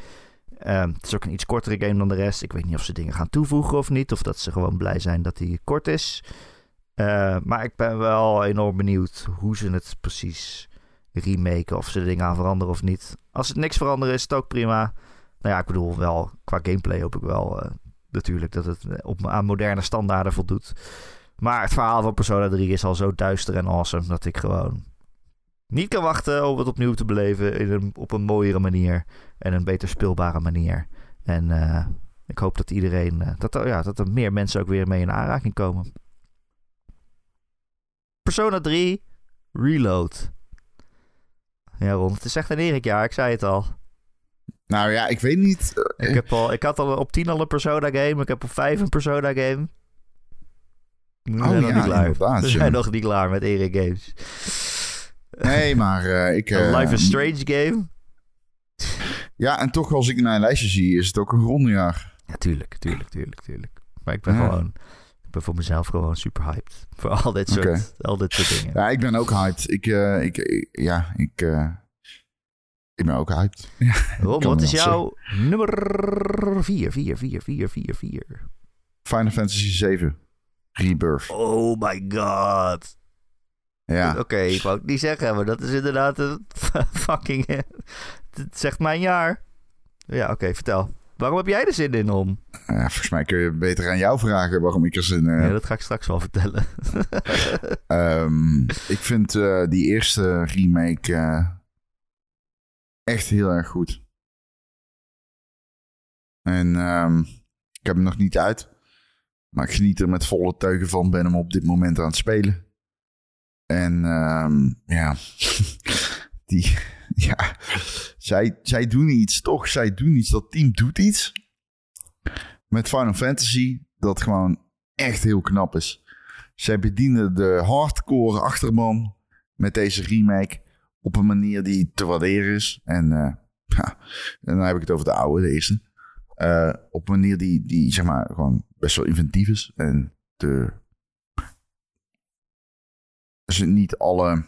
Ehm, het is ook een iets kortere game dan de rest. Ik weet niet of ze dingen gaan toevoegen of niet. Of dat ze gewoon blij zijn dat die kort is. Eh, maar ik ben wel enorm benieuwd hoe ze het precies remaken. Of ze er dingen aan veranderen of niet. Als het niks veranderen is het ook prima. Nou ja, ik bedoel wel, qua gameplay hoop ik wel eh, natuurlijk dat het op, aan moderne standaarden voldoet. Maar het verhaal van Persona 3 is al zo duister en awesome dat ik gewoon niet kan wachten om het opnieuw te beleven in een, op een mooiere manier en een beter speelbare manier. En eh, ik hoop dat iedereen, eh, dat, ja, dat er meer mensen ook weer mee in aanraking komen. Persona 3 Reload. Ja, Ron, het is echt een Erik-jaar, ik zei het al. Nou ja, ik weet niet. eh, Ik, heb al, ik had al op 10 al een Persona game. Ik heb op 5 een Persona game. We Oh zijn nog ja, niet klaar. We ja. zijn nog niet klaar met Erik Games. Nee, maar eh, ik... Eh, Life is Strange game. Ja, en toch als ik naar een lijstje zie, is het ook een rondejaar. Ja, tuurlijk, tuurlijk, tuurlijk, tuurlijk. Maar ik ben Ja. gewoon... Ben voor mezelf gewoon super hyped. Voor al dit soort, Oké. al dit soort dingen. Ja, ik ben ook hyped. Ik, eh, ik, ik- ja, ik, eh, ik ben ook hyped. Ja, kan wat is jouw nummer 4? 4, 4, 4, 4, 4. Final Fantasy 7 Rebirth. Oh my god. Ja. Oké, ik wou het niet zeggen, maar dat is inderdaad een fucking... Het zegt mijn jaar. Ja, oké, vertel. Waarom heb jij er zin in om? Ja, volgens mij kun je beter aan jou vragen waarom ik er zin in Ja, heb. dat ga ik straks wel vertellen. Ehm, ik vind eh, die eerste remake eh, echt heel erg goed. En ehm, ik heb hem nog niet uit. Maar ik geniet er met volle teugen van. Ben hem op dit moment aan het spelen. En ehm, ja, die, ja zij, zij doen iets, toch? Zij doen iets. Dat team doet iets. Met Final Fantasy. Dat gewoon echt heel knap is. Zij bedienen de hardcore achterban met deze remake op een manier die te waarderen is. En, eh, ja, en dan heb ik het over de oude, de eerste. Eh, op een manier die, die zeg maar gewoon best wel inventief is. En de... Dus niet alle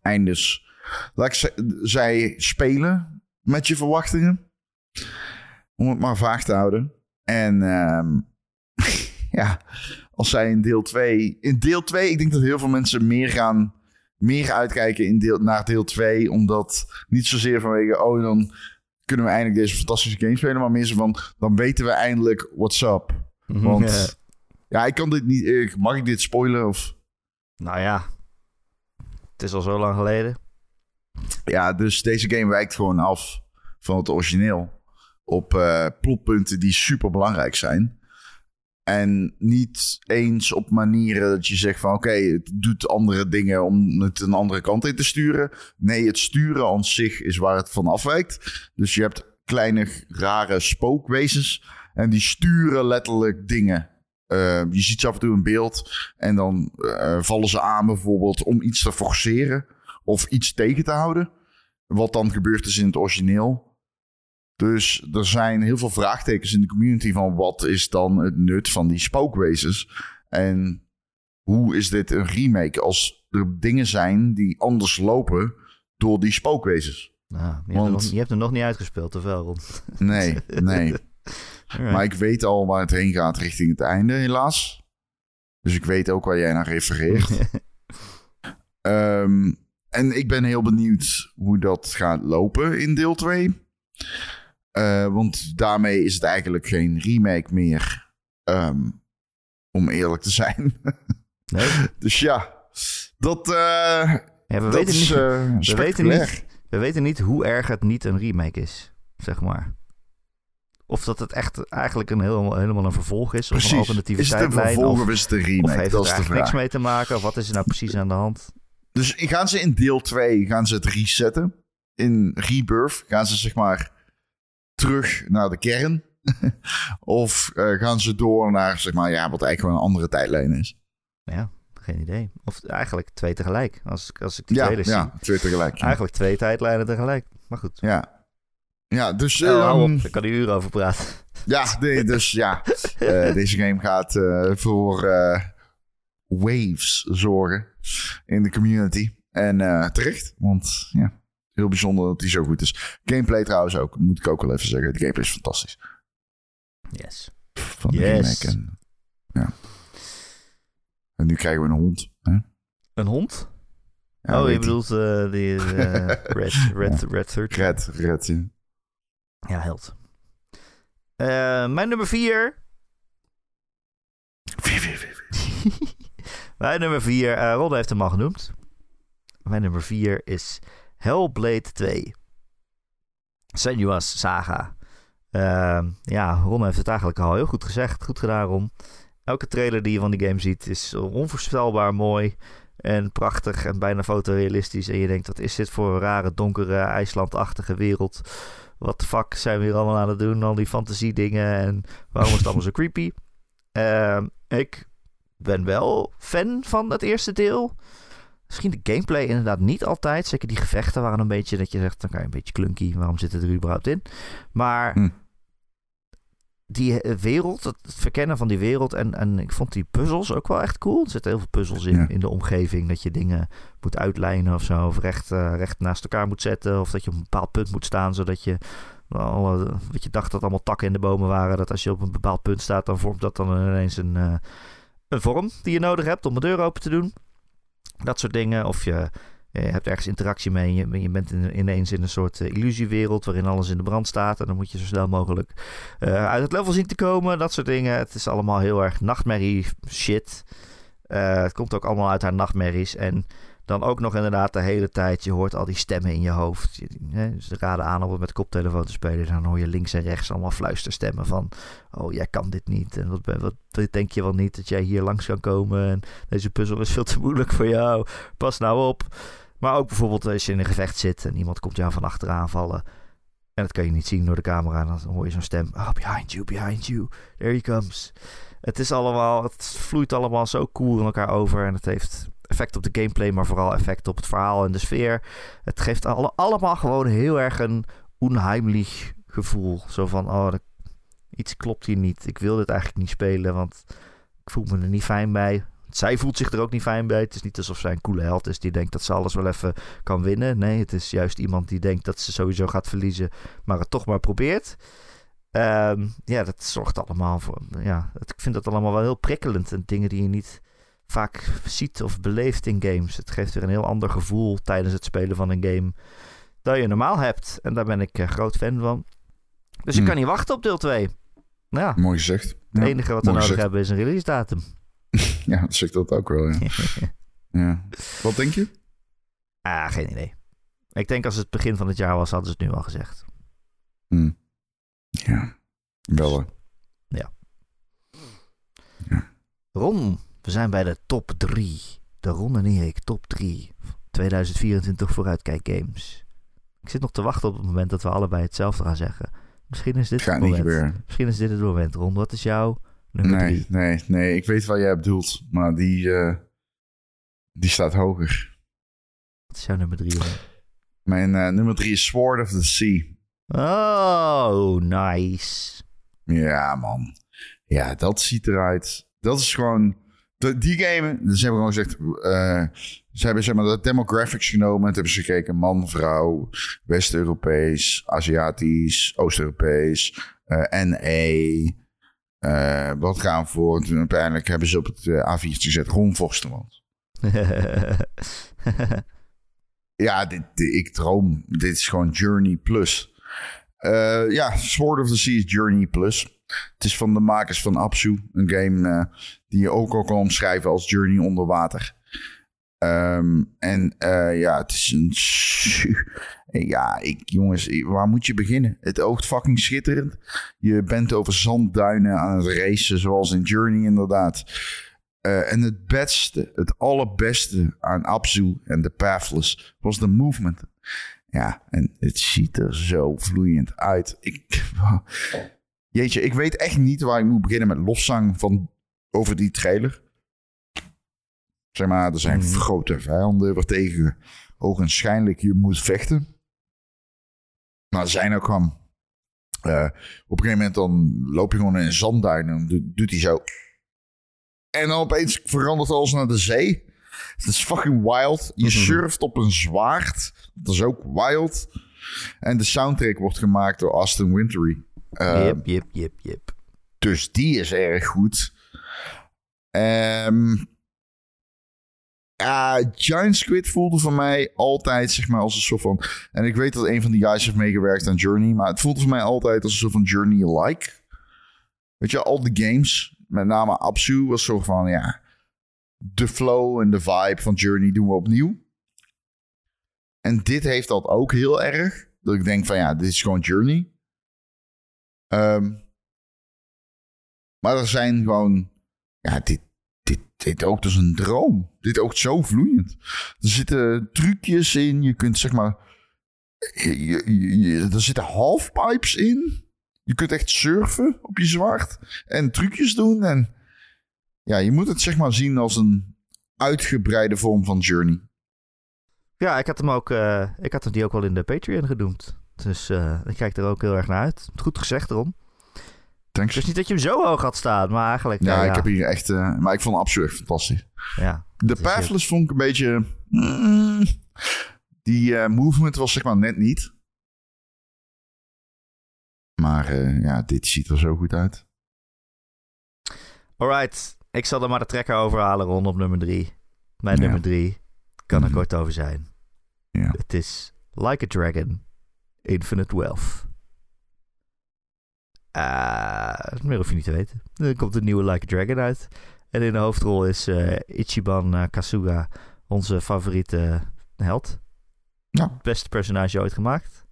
eindes... Laat ik ze- zij spelen met je verwachtingen. Om het maar vaag te houden. En ehm, ja, als zij in deel 2... In deel 2, ik denk dat heel veel mensen meer gaan... Meer uitkijken in deel, naar deel 2. Omdat niet zozeer vanwege... Oh, dan kunnen we eindelijk deze fantastische game spelen. Maar meer zo van... Dan weten we eindelijk what's up. Want... Ja. Ja, ik kan dit niet... ik- Mag ik dit spoilen? Of... Nou ja, het is al zo lang geleden. Ja, dus deze game wijkt gewoon af van het origineel. Op eh plotpunten die super belangrijk zijn. En niet eens op manieren dat je zegt van oké, het doet andere dingen om het een andere kant in te sturen. Nee, het sturen aan zich is waar het van afwijkt. Dus je hebt kleine rare spookwezens en die sturen letterlijk dingen. Eh, je ziet ze af en toe in beeld en dan eh, vallen ze aan bijvoorbeeld om iets te forceren of iets tegen te houden. Wat dan gebeurd is in het origineel. Dus er zijn heel veel vraagtekens in de community van wat is dan het nut van die spookwezens? En hoe is dit een remake als er dingen zijn die anders lopen door die spookwezens? Nou, je, hebt Want- nog, je hebt hem nog niet uitgespeeld, of wel, Ron? Nee, nee. Alright. Maar ik weet al waar het heen gaat richting het einde, helaas. Dus ik weet ook waar jij naar refereert. Ehm, en ik ben heel benieuwd hoe dat gaat lopen in deel 2. Eh, want daarmee is het eigenlijk geen remake meer. ehm, om eerlijk te zijn. Nee? dus ja, dat, Ja, we, dat weten is niet, we, weten niet, we weten niet hoe erg het niet een remake is, zeg maar. Of dat het echt eigenlijk een heel, helemaal een vervolg is. Of een Precies. alternatieve Is het een tijdlijn. vervolg Of, of is het een of remake? heeft dat het is de eigenlijk vraag. niks mee te maken? Of wat is er nou precies aan de hand? Dus gaan ze in deel 2 gaan ze het resetten. In Rebirth gaan ze zeg maar terug naar de kern. of eh, gaan ze door naar zeg maar ja, wat eigenlijk gewoon een andere tijdlijn is. Ja, geen idee. Of eigenlijk twee tegelijk. Als, ik- als ik die Ja, trailers zie. ja, twee tegelijk. Ja. Eigenlijk twee tijdlijnen tegelijk. Maar goed. Ja, ja dus, Oh, hou ehm, op, daar kan hij uren over praten. ja, nee, dus ja, eh, deze game gaat eh, voor waves zorgen in de community. En eh, terecht, want ja, heel bijzonder dat die zo goed is. Gameplay trouwens ook, moet ik ook wel even zeggen. De gameplay is fantastisch. Yes. Van de Yes. remake. En, ja. en nu krijgen we een hond. Hè? Een hond? Ja, oh, je bedoelt eh, die eh, Red, Red, Red 13. Red, Red. ja. Ja, held. Eh, mijn nummer vier. Mijn nummer vier. eh Ron heeft hem al genoemd. Mijn nummer vier is Hellblade 2. Senua's Saga. Ehm, ja, Ron heeft het eigenlijk al heel goed gezegd. Goed gedaan, Ron. Elke trailer die je van die game ziet is onvoorstelbaar mooi. En prachtig en bijna fotorealistisch. En je denkt, wat is dit voor een rare, donkere, IJslandachtige wereld? Wat de fuck zijn we hier allemaal aan het doen? Al die fantasie dingen. En waarom is het allemaal zo creepy? Ehm, ik ben wel fan van het eerste deel. Misschien de gameplay inderdaad niet altijd. Zeker die gevechten waren een beetje dat je zegt, dan kan je een beetje clunky. Waarom zit het er überhaupt in? Maar Hm. die eh, wereld, het verkennen van die wereld. En, en ik vond die puzzels ook wel echt cool. Er zitten heel veel puzzels in, Ja. in de omgeving. Dat je dingen moet uitlijnen of zo. Of recht, eh, recht naast elkaar moet zetten. Of dat je op een bepaald punt moet staan. Zodat je, alle, wat je dacht dat allemaal takken in de bomen waren. Dat als je op een bepaald punt staat, dan vormt dat dan ineens een, eh, een vorm die je nodig hebt om een deur open te doen. Dat soort dingen. Of je, je hebt ergens interactie mee. Je, je bent in, ineens in een soort uh, illusiewereld waarin alles in de brand staat. En dan moet je zo snel mogelijk uh, uit het level zien te komen. Dat soort dingen. Het is allemaal heel erg nachtmerrie shit. Het komt ook allemaal uit haar nachtmerries. En dan ook nog inderdaad de hele tijd, je hoort al die stemmen in je hoofd. Ze raden aan om het met koptelefoon te spelen. Dan hoor je links en rechts allemaal fluisterstemmen van... Oh, jij kan dit niet. En wat denk je wel niet dat jij hier langs kan komen? En deze puzzel is veel te moeilijk voor jou. Pas nou op. Maar ook bijvoorbeeld als je in een gevecht zit en iemand komt jou van achteraan vallen. En dat kan je niet zien door de camera. Dan hoor je zo'n stem. Oh, behind you, behind you. There he comes. Het is allemaal, het vloeit allemaal zo cool in elkaar over. En het heeft effect op de gameplay, maar vooral effect op het verhaal en de sfeer. Het geeft alle, allemaal gewoon heel erg een onheimlich gevoel. Zo van, oh, iets klopt hier niet. Ik wil dit eigenlijk niet spelen, want ik voel me er niet fijn bij. Zij voelt zich er ook niet fijn bij. Het is niet alsof zij een coole held is die denkt dat ze alles wel even kan winnen. Nee, het is juist iemand die denkt dat ze sowieso gaat verliezen, maar het toch maar probeert. Um, ja, dat zorgt allemaal voor. Ja, ik vind dat allemaal wel heel prikkelend. En dingen die je niet vaak ziet of beleeft in games. Het geeft weer een heel ander gevoel tijdens het spelen van een game dat je normaal hebt. En daar ben ik uh, groot fan van. Dus ik Hmm. kan niet wachten op deel 2. Nou ja, Mooi gezegd. het Ja, enige wat we nodig gezegd. hebben is een release datum. Ja, dat zegt dat ook wel, ja. ja. Wat denk je? ah, geen idee. Ik denk als het begin van het jaar was, hadden ze het nu al gezegd. Hm. Ja, wel hè. Ron, we zijn bij de top 3. De Ron en Erik top 3. 2024 vooruitkijk games. Ik zit nog te wachten op het moment dat we allebei hetzelfde gaan zeggen. Misschien is dit Gaat het niet moment. gebeuren. Misschien is dit het moment, Ron. Wat is jouw nummer Nee, 3? nee, nee. Ik weet wat jij bedoelt, maar die, eh, die staat hoger. Wat is jouw nummer 3? Mijn eh, nummer drie is Sword of the Sea. Oh, nice. Ja, man. Ja, dat ziet eruit. Dat is gewoon... de- die game, ze hebben gewoon gezegd... eh, ze hebben zeg maar de demographics genomen. En hebben ze gekeken man, vrouw, West-Europees, Aziatisch, Oost-Europees, eh NE. eh, wat gaan we voor? En toen uiteindelijk hebben ze op het eh, A4'tje gezet Ron. Ja, dit, dit- ik droom. Dit is gewoon Journey Plus. Ja, Sword of the Sea is Journey Plus. Het is van de makers van Apsu. Een game eh, die je ook al kan omschrijven als Journey onder water. Ehm, en eh, ja, het is een... Ja, ik, jongens, waar moet je beginnen? Het oogt fucking schitterend. Je bent over zandduinen aan het racen, zoals in Journey inderdaad. Eh, en het beste, het allerbeste aan Abzu en de Pathless was de movement. Ja, en het ziet er zo vloeiend uit. Ik, jeetje, ik weet echt niet waar ik moet beginnen met lofzang van, over die trailer. Zeg maar, er zijn Mhm. grote vijanden waartegen ogenschijnlijk je moet vechten. Maar er zijn ook gewoon... eh, op een gegeven moment dan loop je gewoon in een zandduin en dan doet, hij zo... En dan opeens verandert alles naar de zee. Het is fucking wild. Je Mhm. surft op een zwaard. Dat is ook wild. En de soundtrack wordt gemaakt door Austin Wintory. Eh, Jip, jip, jip, jip. Dus die is erg goed. Ehm ja, Giant Squid voelde voor mij altijd zeg maar als een soort van... En ik weet dat een van die guys heeft meegewerkt aan Journey. Maar het voelde voor mij altijd als een soort van Journey-like. Weet je, al die games, met name Absu, was zo van ja... De flow en de vibe van Journey doen we opnieuw. En dit heeft dat ook heel erg. Dat ik denk van ja, dit is gewoon Journey. Ehm, maar er zijn gewoon... Ja, dit, dit, dit oogt als een droom. Dit oogt zo vloeiend. Er zitten trucjes in. Je kunt zeg maar... je- er zitten halfpipes in. Je kunt echt surfen op je zwaard. En trucjes doen. En ja, je moet het zeg maar zien als een uitgebreide vorm van Journey. Ja, ik had hem ook, eh, ik had hem die ook wel in de Patreon genoemd. Dus eh, ik kijk er ook heel erg naar uit. Goed gezegd, Ron. Thanks. Dus niet dat je hem zo hoog had staan, maar eigenlijk... ja, eh, ik heb hier echt... eh, maar ik vond absoluut echt fantastisch. Ja, De Pathless vond ik een beetje... mm, die movement was zeg maar net niet. Maar ja, dit ziet er zo goed uit. Alright, ik zal er maar de trekker overhalen, Ron, op nummer drie. Mijn Ja. nummer drie kan er Mhm. kort over zijn. Ja. Het is Like a Dragon, Infinite Wealth. Ah, meer hoef je niet te weten. Er komt een nieuwe Like a Dragon uit. En in de hoofdrol is eh, Ichiban eh, Kasuga onze favoriete held. Ja. Beste personage ooit gemaakt.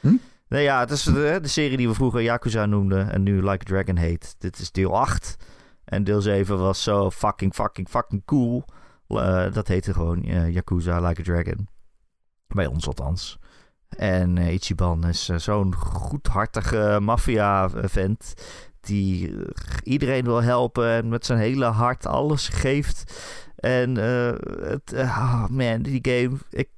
Hm? Nee, ja, het is de, de serie die we vroeger Yakuza noemden en nu Like a Dragon heet. Dit is deel 8. En deel 7 was zo fucking, fucking, fucking cool. Eh, dat heette gewoon eh, Yakuza Like a Dragon. Bij ons althans. En eh, Ichiban is eh, zo'n goedhartige maffia-vent. Die eh, iedereen wil helpen en met zijn hele hart alles geeft. En het, ah, man, die game. Ik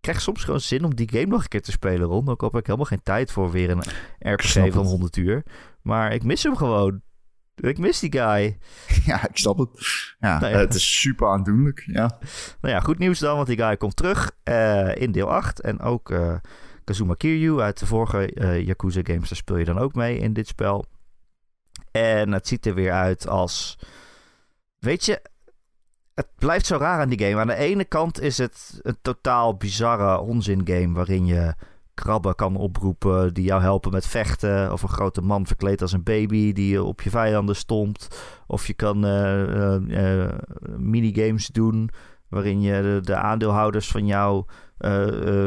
krijg soms gewoon zin om die game nog een keer te spelen, Ron. Ook al heb ik helemaal geen tijd voor weer een RPG van het. 100 uur. Maar ik mis hem gewoon. Ik mis die guy. ja, ik snap het. Ja, Nou ja. Het is super aandoenlijk. Ja. Nou ja, goed nieuws dan, want die guy komt terug eh, in deel 8. En ook eh, Kazuma Kiryu uit de vorige eh, Yakuza games, daar speel je dan ook mee in dit spel. En het ziet er weer uit als... Weet je, het blijft zo raar aan die game. Aan de ene kant is het een totaal bizarre onzin game... waarin je krabben kan oproepen die jou helpen met vechten... of een grote man verkleed als een baby die op je vijanden stompt... Of je kan eh, eh, eh, minigames doen waarin je de, de aandeelhouders van jouw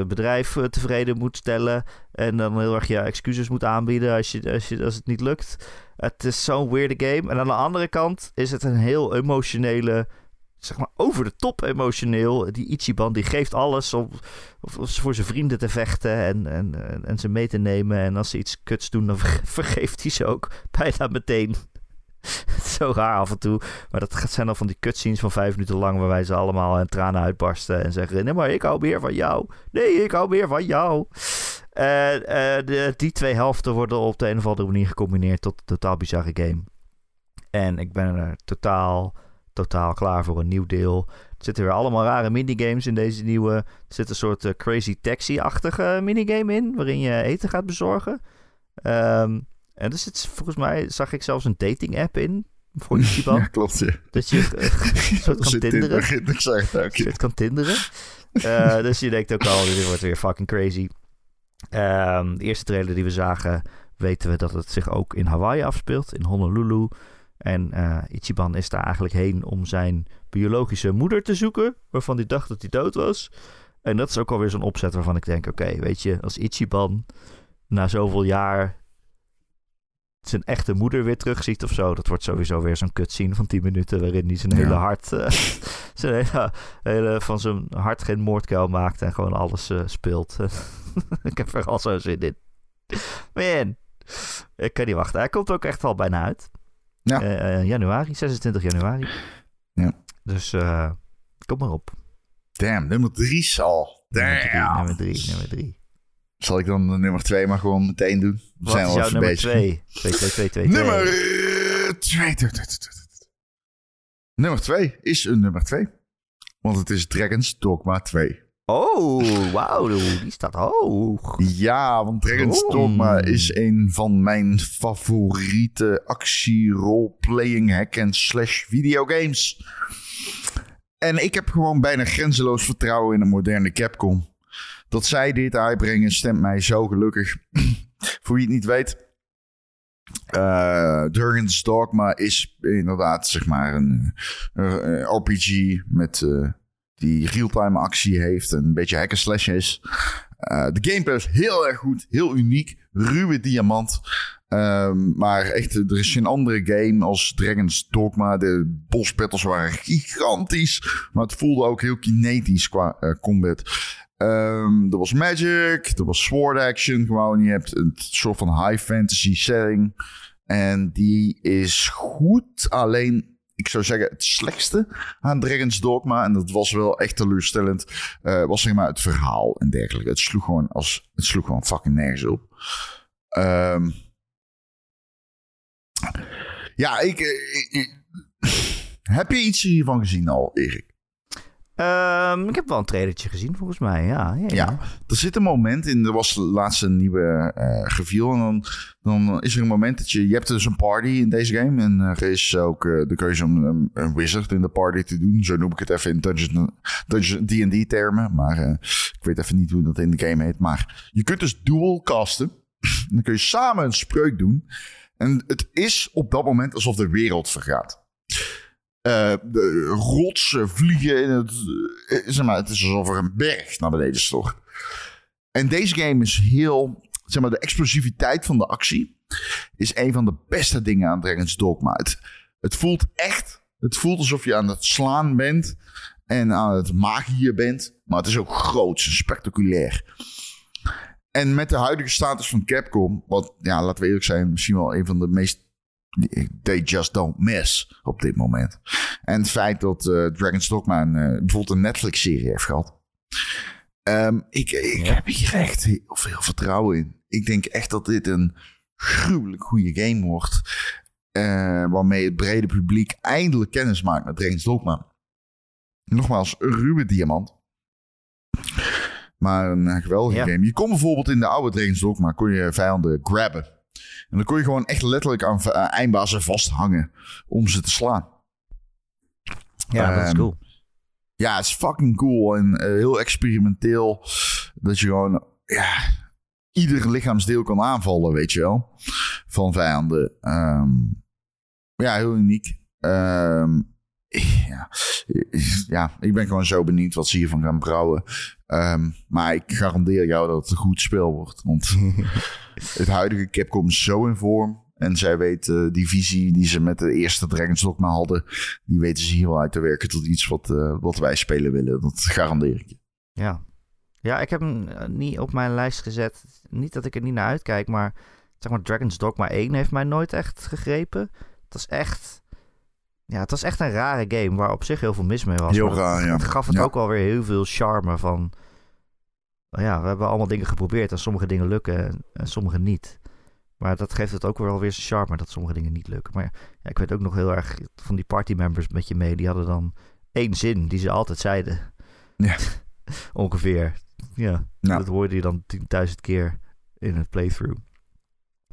bedrijf tevreden moet stellen. En dan heel erg je excuses moet aanbieden als, je, als, je, als het niet lukt. Het is zo'n weirde game. En aan de andere kant is het een heel emotionele, zeg maar over de top emotioneel. Die Ichiban die geeft alles om, voor zijn vrienden te vechten en, en, en, ze mee te nemen. En als ze iets kuts doen, dan ver- vergeeft hij ze ook bijna meteen. Zo raar af en toe. Maar dat zijn dan van die cutscenes van vijf minuten lang... waarbij ze allemaal in tranen uitbarsten en zeggen... nee, maar ik hou meer van jou. Nee, ik hou meer van jou. De, die twee helften worden op de een of andere manier gecombineerd... tot een totaal bizarre game. En ik ben er totaal, totaal klaar voor een nieuw deel. Er zitten weer allemaal rare minigames in deze nieuwe... Er zit een soort eh, Crazy Taxi-achtige minigame in... waarin je eten gaat bezorgen. Ehm, en er zit volgens mij, zag ik zelfs een dating app in voor Ichiban. ja, klopt. Ja. Dat je eh, een soort kan tinderen. ik zeg het ook. Een soort kan tinderen. Eh, dus je denkt ook al, dit wordt weer fucking crazy. Ehm, de eerste trailer die we zagen, weten we dat het zich ook in Hawaii afspeelt, in Honolulu. En eh, Ichiban is daar eigenlijk heen om zijn biologische moeder te zoeken, waarvan hij dacht dat hij dood was. En dat is ook alweer zo'n opzet waarvan ik denk, oké, weet je, als Ichiban na zoveel jaar zijn echte moeder weer terugziet of zo. Dat wordt sowieso weer zo'n cutscene van 10 minuten waarin hij zijn Ja. hele hart, eh, zijn hele, hele, van zijn hart geen moordkuil maakt en gewoon alles eh, speelt. ik heb er al zo zin in. Man, ik kan niet wachten. Hij komt ook echt al bijna uit. Ja. Eh, januari, 26 januari. Ja. Dus eh, kom maar op. Damn, nummer drie al. Nummer drie, Damn. nummer drie, nummer drie. Zal ik dan de nummer twee maar gewoon meteen doen? We Wat zijn is al jouw even nummer bezig. twee? 2, 2, 2, 2, Nummer twee. Nummer twee is een nummer twee. Want het is Dragon's Dogma 2. Oh, wauw, die staat hoog. Ja, want Dragon's Oh. Dogma is een van mijn favoriete actie-roleplaying hack-and-slash videogames. En ik heb gewoon bijna grenzeloos vertrouwen in een moderne Capcom. Dat zij dit uitbrengen stemt mij zo gelukkig. Voor wie het niet weet, eh Dragon's Dogma is inderdaad zeg maar een eh, RPG met eh, die real-time actie heeft en een beetje hack slash is. Eh, de gameplay is heel erg goed, heel uniek, ruwe diamant. Ehm, maar echt, er is geen andere game als Dragon's Dogma. De boss battles waren gigantisch, maar het voelde ook heel kinetisch qua eh, combat. Ehm, er was magic, er was sword action gewoon. Je hebt een soort van high fantasy setting. En die is goed, alleen ik zou zeggen het slechtste aan Dragon's Dogma. En dat was wel echt teleurstellend. eh, was zeg maar het verhaal en dergelijke. Het sloeg gewoon, als, het sloeg gewoon fucking nergens op. Ehm, ja, ik, ik- ik- Heb je iets hiervan gezien al, Erik? Ehm, ik heb wel een trailertje gezien, volgens mij. Ja, ja, er zit een moment in. Er was laatst een nieuwe eh reveal. En dan, dan is er een moment dat je. Je hebt dus een party in deze game. En er is ook eh, de keuze om een, wizard in de party te doen. Zo noem ik het even in Dungeon- Dungeon- D&D termen. Maar eh, ik weet even niet hoe dat in de game heet. Maar je kunt dus dual casten. En dan kun je samen een spreuk doen. En het is op dat moment alsof de wereld vergaat. Eh, de rotsen vliegen in het. eh, zeg maar, het is alsof er een berg naar beneden stort. En deze game is heel. Zeg maar, de explosiviteit van de actie is een van de beste dingen aan Dragon's Dogma. Het, voelt echt. Het voelt alsof je aan het slaan bent en aan het magiën bent. Maar het is ook groots en spectaculair. En met de huidige status van Capcom, wat, ja, laten we eerlijk zijn, misschien wel een van de meest. They just don't miss op dit moment. En het feit dat eh, Dragon's Dogma een, eh, bijvoorbeeld een Netflix-serie heeft gehad. Ehm, ik ik Ja. heb hier echt heel veel vertrouwen in. Ik denk echt dat dit een gruwelijk goede game wordt. eh, waarmee het brede publiek eindelijk kennis maakt met Dragon's Dogma. Nogmaals, een ruwe diamant. Maar een geweldige Ja. game. Je kon bijvoorbeeld in de oude Dragon's Dogma kon je vijanden grabben. En dan kon je gewoon echt letterlijk aan aan eindbazen vasthangen om ze te slaan. Ja, dat is Ehm, cool. Ja, het is fucking cool en eh, heel experimenteel. Dat je gewoon, ja, ieder lichaamsdeel kan aanvallen, weet je wel. Van vijanden. Ehm, ja, heel uniek. Ehm, ja. ja, ik ben gewoon zo benieuwd wat ze hiervan gaan brouwen. Ehm, maar ik garandeer jou dat het een goed spel wordt. Want het huidige Capcom is zo in vorm. En zij weten die visie die ze met de eerste Dragon's Dogma hadden... die weten ze hier wel uit te werken tot iets wat, eh, wat wij spelen willen. Dat garandeer ik je. Ja. Ja, ik heb hem eh, niet op mijn lijst gezet. Niet dat ik er niet naar uitkijk, maar zeg maar Dragon's Dogma 1 heeft mij nooit echt gegrepen. Het was echt... Ja, het was echt een rare game waar op zich heel veel mis mee was. Heel maar raar, het, ja. Het gaf het Ja. ook wel weer heel veel charme van... oh Ja, we hebben allemaal dingen geprobeerd en sommige dingen lukken en, en sommige niet. Maar dat geeft het ook wel weer zijn charme dat sommige dingen niet lukken. Maar ja, ik weet ook nog heel erg van die partymembers met je mee. Die hadden dan één zin die ze altijd zeiden. Ja. Ongeveer. Ja, Nou. dat hoorde je dan 10.000 keer in het playthrough.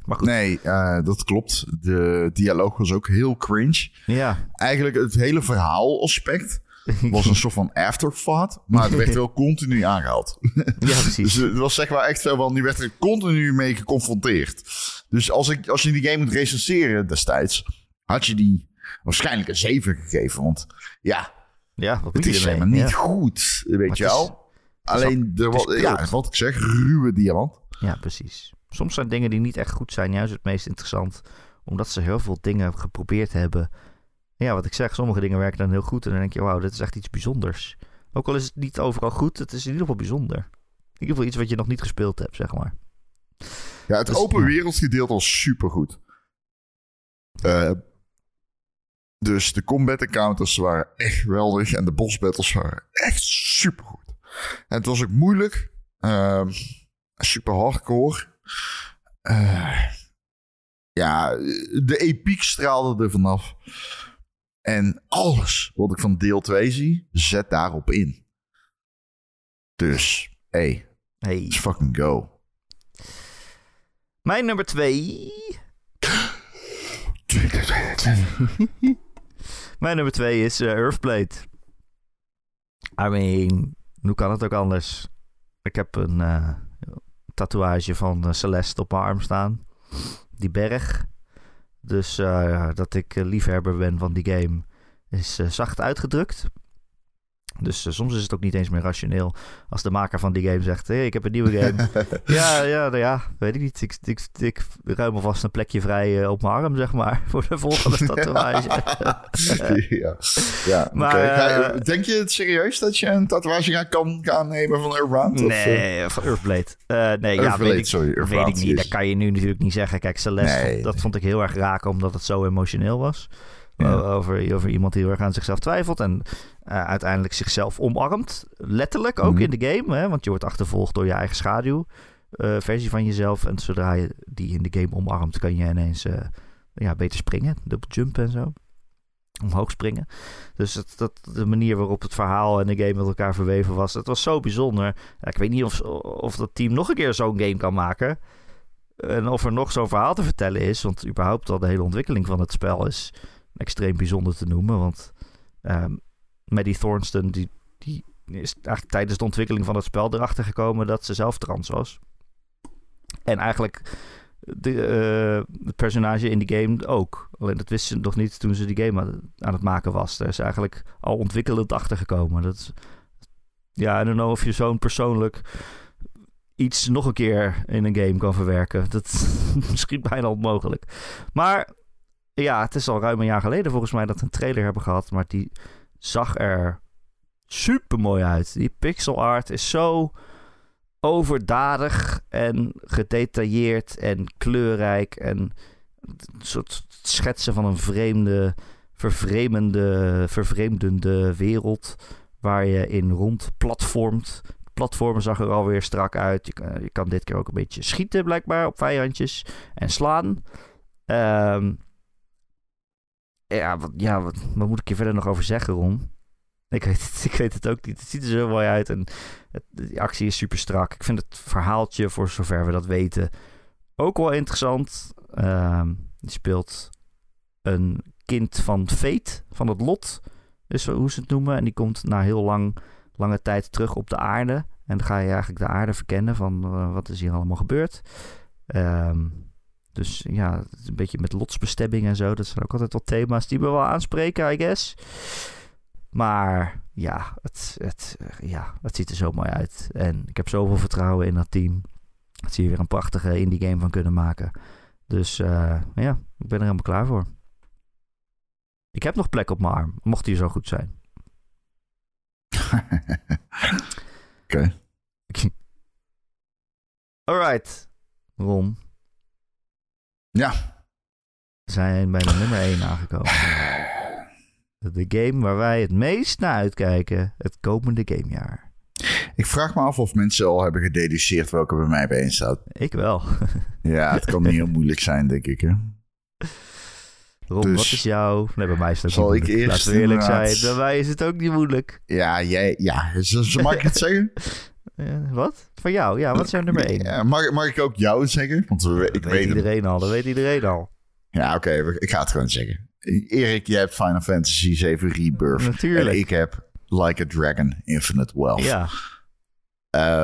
Maar goed. Nee, eh, dat klopt. De dialoog was ook heel cringe. Ja. Eigenlijk het hele verhaalaspect was een soort van afterthought. Maar het werd wel continu aangehaald. ja, Dus precies. het was zeg maar echt zo van, die werd er continu mee geconfronteerd. Dus als, ik, als je die game moet recenseren destijds, had je die waarschijnlijk een 7 gegeven. Want ja, Ja, wat het is maar niet Ja. goed, weet je wel. Alleen, de, het is wa- ja, wat ik zeg, ruwe diamant. Ja, precies. Soms zijn dingen die niet echt goed zijn juist het meest interessant. Omdat ze heel veel dingen geprobeerd hebben. Ja, wat ik zeg, sommige dingen werken dan heel goed. En dan denk je, wauw, dit is echt iets bijzonders. Ook al is het niet overal goed, het is in ieder geval bijzonder. In ieder geval iets wat je nog niet gespeeld hebt, zeg maar. Ja, het Dus, open ja. wereldgedeelte was supergoed. Eh dus de combat encounters waren echt geweldig. En de boss battles waren echt supergoed. En het was ook moeilijk. Ehm, super hardcore. Eh, ja, de epiek straalde er vanaf. En alles wat ik van deel 2 zie, zet daarop in. Dus, hey, Hey. let's fucking go. Mijn nummer twee. Mijn nummer twee is eh, Earthblade. I mean, hoe kan het ook anders? Ik heb een eh, tatoeage van eh, Celeste op mijn arm staan. Die berg. Dus eh, dat ik eh, liefhebber ben van die game is zacht uitgedrukt. Dus eh, soms is het ook niet eens meer rationeel als de maker van die game zegt: hey, ik heb een nieuwe game. ja, ja, nou ja, weet ik niet. Ik, ik, ik ruim alvast een plekje vrij eh, op mijn arm, zeg maar, voor de volgende tatoeage. ja, ja Maar, eh, denk je het serieus dat je een tatoeage kan gaan nemen van Earthbound? Of, eh, nee, van Earthblade. Nee, ja, Earthblade, weet ik, sorry, weet ik niet. Dat kan je nu natuurlijk niet zeggen. Kijk, Celeste, Nee, dat nee. vond ik heel erg raken, omdat het zo emotioneel was. Ja. Over, over iemand die heel erg aan zichzelf twijfelt en eh, uiteindelijk zichzelf omarmt. Letterlijk ook Mhm. in de game, hè, want je wordt achtervolgd door je eigen schaduw. eh, versie van jezelf. En zodra je die in de game omarmt, kan je ineens eh, ja, beter springen, double jumpen en zo. omhoog springen. Dus het, dat, de manier waarop het verhaal en de game met elkaar verweven was, het was zo bijzonder. Ja, ik weet niet of, of dat team nog een keer zo'n game kan maken. En of er nog zo'n verhaal te vertellen is. Want überhaupt al de hele ontwikkeling van het spel is extreem bijzonder te noemen. Want um, Maddie Thornston, die, die is eigenlijk tijdens de ontwikkeling van het spel erachter gekomen dat ze zelf trans was. En eigenlijk de, uh, het personage in die game ook. Alleen dat wist ze nog niet toen ze die game aan, het maken was. Daar is eigenlijk al ontwikkelend achter gekomen. Dat ja, I don't know of je zo'n persoonlijk iets nog een keer in een game kan verwerken. Dat is misschien bijna onmogelijk. Maar ja, het is al ruim een jaar geleden volgens mij dat we een trailer hebben gehad. Maar die zag er super mooi uit. Die pixel art is zo overdadig en gedetailleerd en kleurrijk. En een soort schetsen van een vreemde, vervreemende, vervreemdende wereld waar je in rond platformt. Platformen zag er alweer strak uit. Je kan, dit keer ook een beetje schieten blijkbaar op vijandjes en slaan. Um, ja, wat, ja wat, wat, moet ik hier verder nog over zeggen, Ron? Ik weet, het, ik weet het ook niet. Het ziet er zo mooi uit en het, die actie is super strak. Ik vind het verhaaltje, voor zover we dat weten, ook wel interessant. Uh, die speelt een kind van Fate, van het lot, is hoe ze het noemen. En die komt na heel lang, lange tijd terug op de aarde. En dan ga je eigenlijk de aarde verkennen van uh, wat is hier allemaal gebeurd. Um, dus ja, een beetje met lotsbestemming en zo. Dat zijn ook altijd wel thema's die me wel aanspreken, I guess. Maar ja het, het, ja, het ziet er zo mooi uit. En ik heb zoveel vertrouwen in dat team. Dat ze hier weer een prachtige indie game van kunnen maken. Dus uh, ja, ik ben er helemaal klaar voor. Ik heb nog plek op mijn arm, mocht hij zo goed zijn. Oké. Alright, Ron. Ja. We zijn bij de nummer 1 aangekomen. De game waar wij het meest naar uitkijken het komende gamejaar. Ik vraag me af of mensen al hebben gededuceerd welke bij mij bijeen staat. Ik wel. ja, het kan niet heel moeilijk zijn, denk ik. Hè? Ron, dus, wat is jouw... Nee, bij mij is het ook zal ik eerst Laten we eerlijk zijn, bij mij is het ook niet moeilijk. Ja, jij... Ja, mag ik het zeggen? Uh, wat? Van jou? Ja, wat jouw nummer 1? Ja, mag, mag ik ook jou zeggen? Want we, ik dat weet iedereen al, dat weet iedereen al. Ja, oké, okay, ik ga het gewoon zeggen. Erik, jij hebt Final Fantasy 7 Rebirth. Natuurlijk. En ik heb Like a Dragon Infinite Wealth. Ja.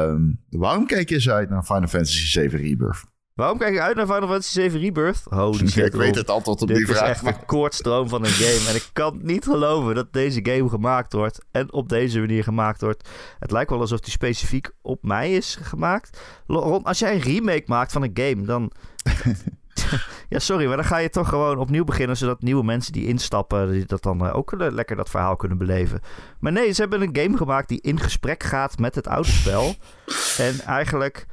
Um, waarom kijk je zo uit naar Final Fantasy 7 Rebirth? Waarom kijk je uit naar Final Fantasy 7 Rebirth? Holy shit, Ik weet het antwoord op Dit die vraag. Dit is echt een koortstroom van een game. En ik kan niet geloven dat deze game gemaakt wordt. En op deze manier gemaakt wordt. Het lijkt wel alsof die specifiek op mij is gemaakt. Ron, als jij een remake maakt van een game, dan... ja, sorry, maar dan ga je toch gewoon opnieuw beginnen... zodat nieuwe mensen die instappen... Die dat dan ook lekker dat verhaal kunnen beleven. Maar nee, ze hebben een game gemaakt die in gesprek gaat met het oude spel. en eigenlijk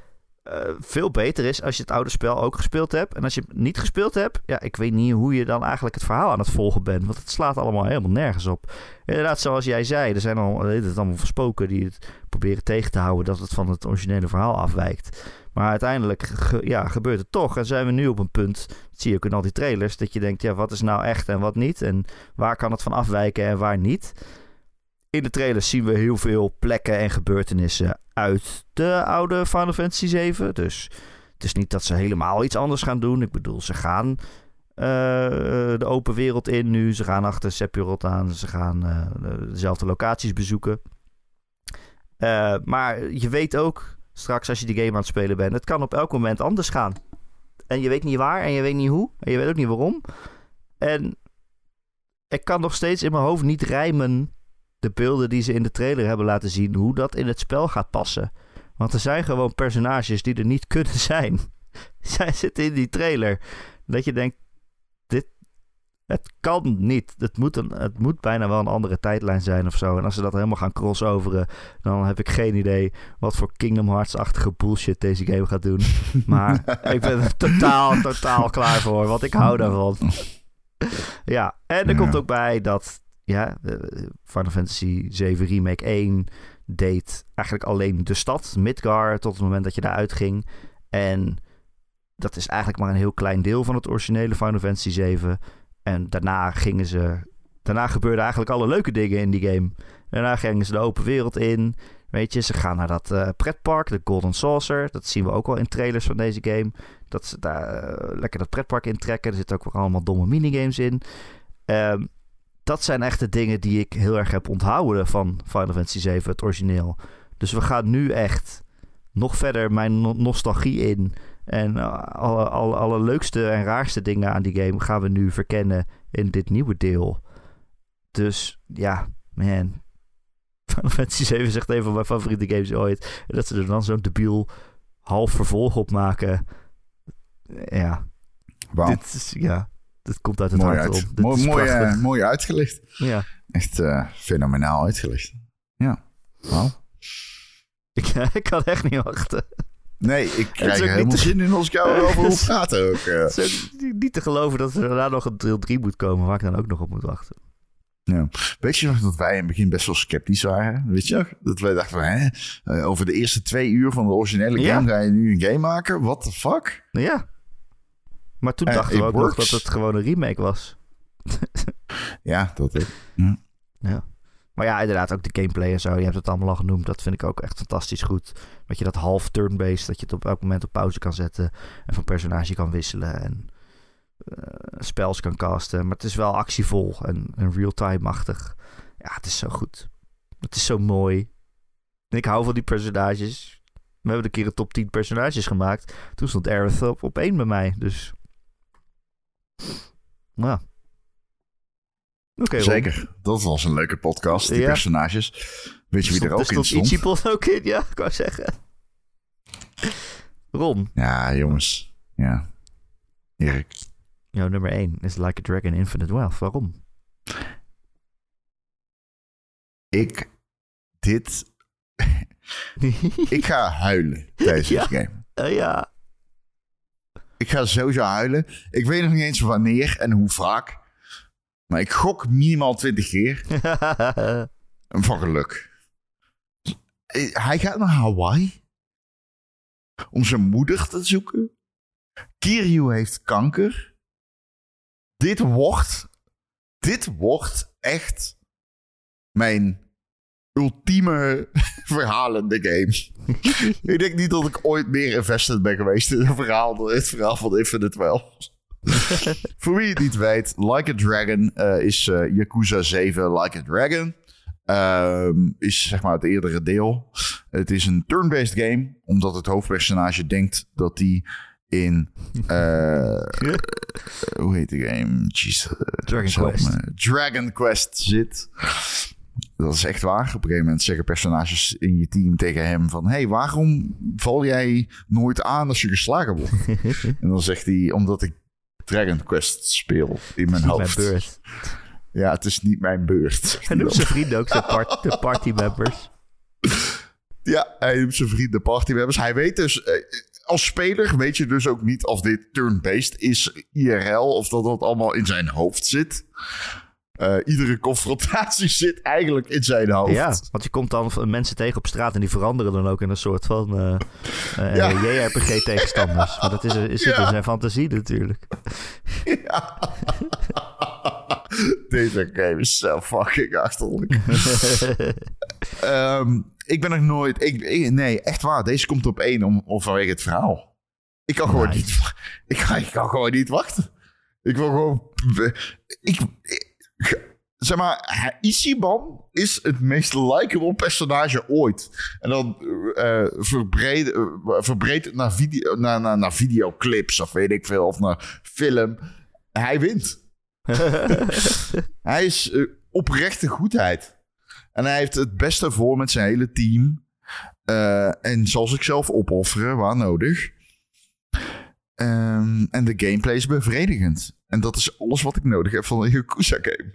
uh, veel beter is als je het oude spel ook gespeeld hebt. En als je het niet gespeeld hebt, ja, ik weet niet hoe je dan eigenlijk het verhaal aan het volgen bent. Want het slaat allemaal helemaal nergens op. Inderdaad, zoals jij zei, er zijn al het allemaal spoken die het proberen tegen te houden dat het van het originele verhaal afwijkt. Maar uiteindelijk ja, gebeurt het toch. En zijn we nu op een punt, dat zie je ook in al die trailers, dat je denkt, ja, wat is nou echt en wat niet? En waar kan het van afwijken en waar niet? In de trailers zien we heel veel plekken en gebeurtenissen uit de oude Final Fantasy 7. Dus het is niet dat ze helemaal iets anders gaan doen. Ik bedoel, ze gaan uh, de open wereld in nu. Ze gaan achter Sephiroth aan. Ze gaan uh, dezelfde locaties bezoeken. Uh, maar je weet ook straks als je die game aan het spelen bent... het kan op elk moment anders gaan. En je weet niet waar en je weet niet hoe. En je weet ook niet waarom. En ik kan nog steeds in mijn hoofd niet rijmen de beelden die ze in de trailer hebben laten zien, hoe dat in het spel gaat passen. Want er zijn gewoon personages die er niet kunnen zijn. Zij zitten in die trailer. Dat je denkt, dit, het kan niet. Het moet, een, het moet bijna wel een andere tijdlijn zijn of zo. En als ze dat helemaal gaan crossoveren, dan heb ik geen idee wat voor Kingdom Hearts-achtige bullshit deze game gaat doen. Maar ik ben er totaal, totaal klaar voor, want ik hou daarvan. Ja, en er komt ook bij dat ja, Final Fantasy 7 Remake 1 deed eigenlijk alleen de stad, Midgar, tot het moment dat je daaruit ging. En dat is eigenlijk maar een heel klein deel van het originele Final Fantasy 7. En daarna gingen ze daarna gebeurden eigenlijk alle leuke dingen in die game. Daarna gingen ze de open wereld in. Weet je, ze gaan naar dat uh, pretpark, de Golden Saucer. Dat zien we ook wel in trailers van deze game. Dat ze daar eh, lekker dat pretpark intrekken. Er zitten ook weer allemaal domme minigames in. Um, dat zijn echt de dingen die ik heel erg heb onthouden van Final Fantasy 7, het origineel. Dus we gaan nu echt nog verder mijn nostalgie in. En uh, alle, alle, alle leukste en raarste dingen aan die game gaan we nu verkennen in dit nieuwe deel. Dus ja, man. Final Fantasy 7 is echt een van mijn favoriete games ooit. En dat ze er dan zo'n debiel half vervolg op maken. Ja. Wow. Dit is, ja, dit komt uit het mooi hart uit. Mooi, mooi, eh, mooi uitgelicht. Ja. Echt eh, fenomenaal uitgelicht. Ja. Wauw. Ik, ik kan echt niet wachten. Nee, ik krijg er niet helemaal te- zin in als ik jou wil praten ook. eh. Het is ook niet te geloven dat er daarna nog een deel 3 moet komen waar ik dan ook nog op moet wachten. Ja. Weet je nog dat wij in het begin best wel sceptisch waren? Weet je nog? Dat wij dachten van, hè, over de eerste twee uur van de originele Ja. game ga je nu een game maken? What the fuck? Ja. Maar toen Eh, dachten we ook nog works. dat het gewoon een remake was. Ja, dat ook. Ja. Maar ja, inderdaad, ook de gameplay en zo. Je hebt het allemaal al genoemd. Dat vind ik ook echt fantastisch goed. Dat je dat half turn-based, dat je het op elk moment op pauze kan zetten. En van personage kan wisselen. En eh, spels kan casten. Maar het is wel actievol en, en real-time-achtig. Ja, het is zo goed. Het is zo mooi. En ik hou van die personages. We hebben een keer een top 10 personages gemaakt. Toen stond Aerith op, op één bij mij. Dus. Ja. Oké, Ron. Zeker. Dat was een leuke podcast, die Ja. personages. Weet je wie er ook in stond stond? Ichibot ook in, ja, ik wou zeggen. Ron, Ja, jongens. Ja. Erik. jouw nummer 1 is Like a Dragon Infinite Wealth. Waarom? Ik... Dit... ik ga huilen tijdens Ja. game. Eh, ja. Ik ga sowieso huilen. Ik weet nog niet eens wanneer en hoe vaak. Maar ik gok minimaal 20 keer. Van geluk. Hij gaat naar Hawaii. Om zijn moeder te zoeken. Kiryu heeft kanker. Dit wordt... Dit wordt echt... Mijn ultieme verhalende game. ik denk niet dat ik ooit meer invested ben geweest in een verhaal dan het verhaal van Infinite Wealth. Voor wie het niet weet, Like a Dragon eh, is eh, Yakuza 7 Like a Dragon. Ehm, is zeg maar het eerdere deel. Het is een turn-based game, omdat het hoofdpersonage denkt dat hij in. eh, hoe heet die game? Jeez, Dragon Quest. Dragon Quest zit. Dat is echt waar. Op een gegeven moment zeggen personages in je team tegen hem van... hey, waarom val jij nooit aan als je geslagen wordt? en dan zegt hij, omdat ik Dragon Quest speel in mijn Niet mijn hoofd. beurt. Ja, het is niet mijn beurt. Hij noemt zijn vrienden ook zijn part, de party members. Ja, hij noemt zijn vrienden partymembers. Hij weet dus... eh, als speler weet je dus ook niet of dit turn-based is, IRL, of dat dat allemaal in zijn hoofd zit. Eh, iedere confrontatie zit eigenlijk in zijn hoofd. Ja, want je komt dan mensen tegen op straat en die veranderen dan ook in een soort van eh eh, Ja. JRPG-tegenstanders. Maar dat is, is in zijn fantasie natuurlijk. Ja. Deze game is zo fucking achterlijk. Ehm, ik ben nog nooit... Ik, ik- nee, echt waar. Deze komt op één om, om vanwege het verhaal. Ik kan gewoon niet... Ik kan, ik kan gewoon niet wachten. Ik wil gewoon... Ik, ik- zeg maar, Ichiban is het meest likable personage ooit. En dan eh verbreed, het naar, video, naar, naar, naar videoclips of weet ik veel. Of naar film. Hij wint. Hij is oprechte goedheid. En hij heeft het beste voor met zijn hele team. En zal zichzelf opofferen waar nodig. Ehm, en de gameplay is bevredigend. En dat is alles wat ik nodig heb van een Yakuza game.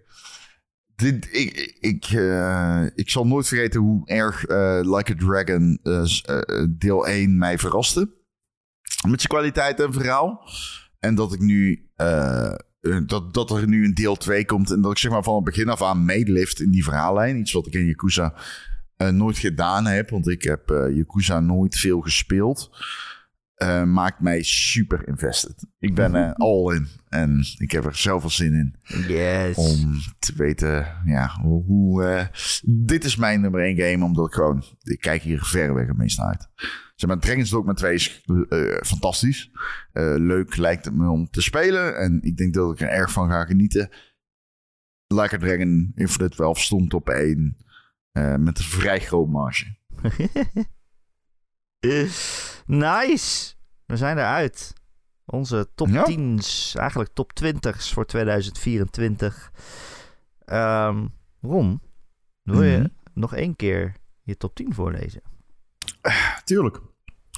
Dit, ik, ik, eh, ik zal nooit vergeten hoe erg eh, Like a Dragon eh, deel 1 mij verraste. Met zijn kwaliteit en verhaal. En dat ik nu dat, dat er nu een deel 2 komt. En dat ik zeg maar van het begin af aan meelift in die verhaallijn. Iets wat ik in Yakuza nooit gedaan heb. Want ik heb Yakuza nooit veel gespeeld. Eh, maakt mij super invested. Ik ben eh, all in en ik heb er zoveel zin in Yes. om te weten ja, hoe... hoe, eh, dit is mijn nummer één game, omdat ik gewoon... Ik kijk hier verreweg het meest naar uit. Zeg maar, Dragon's Dogma 2 is fantastisch. Leuk lijkt het me om te spelen. En ik denk dat ik er erg van ga genieten. Like a Dragon Infinite wel stond op één. eh, met een vrij groot marge. Nice. We zijn eruit. Onze top Ja. 10's, eigenlijk top 20's voor 2024. Ehm Ron, wil je Mhm. nog één keer je top 10 voorlezen? Tuurlijk.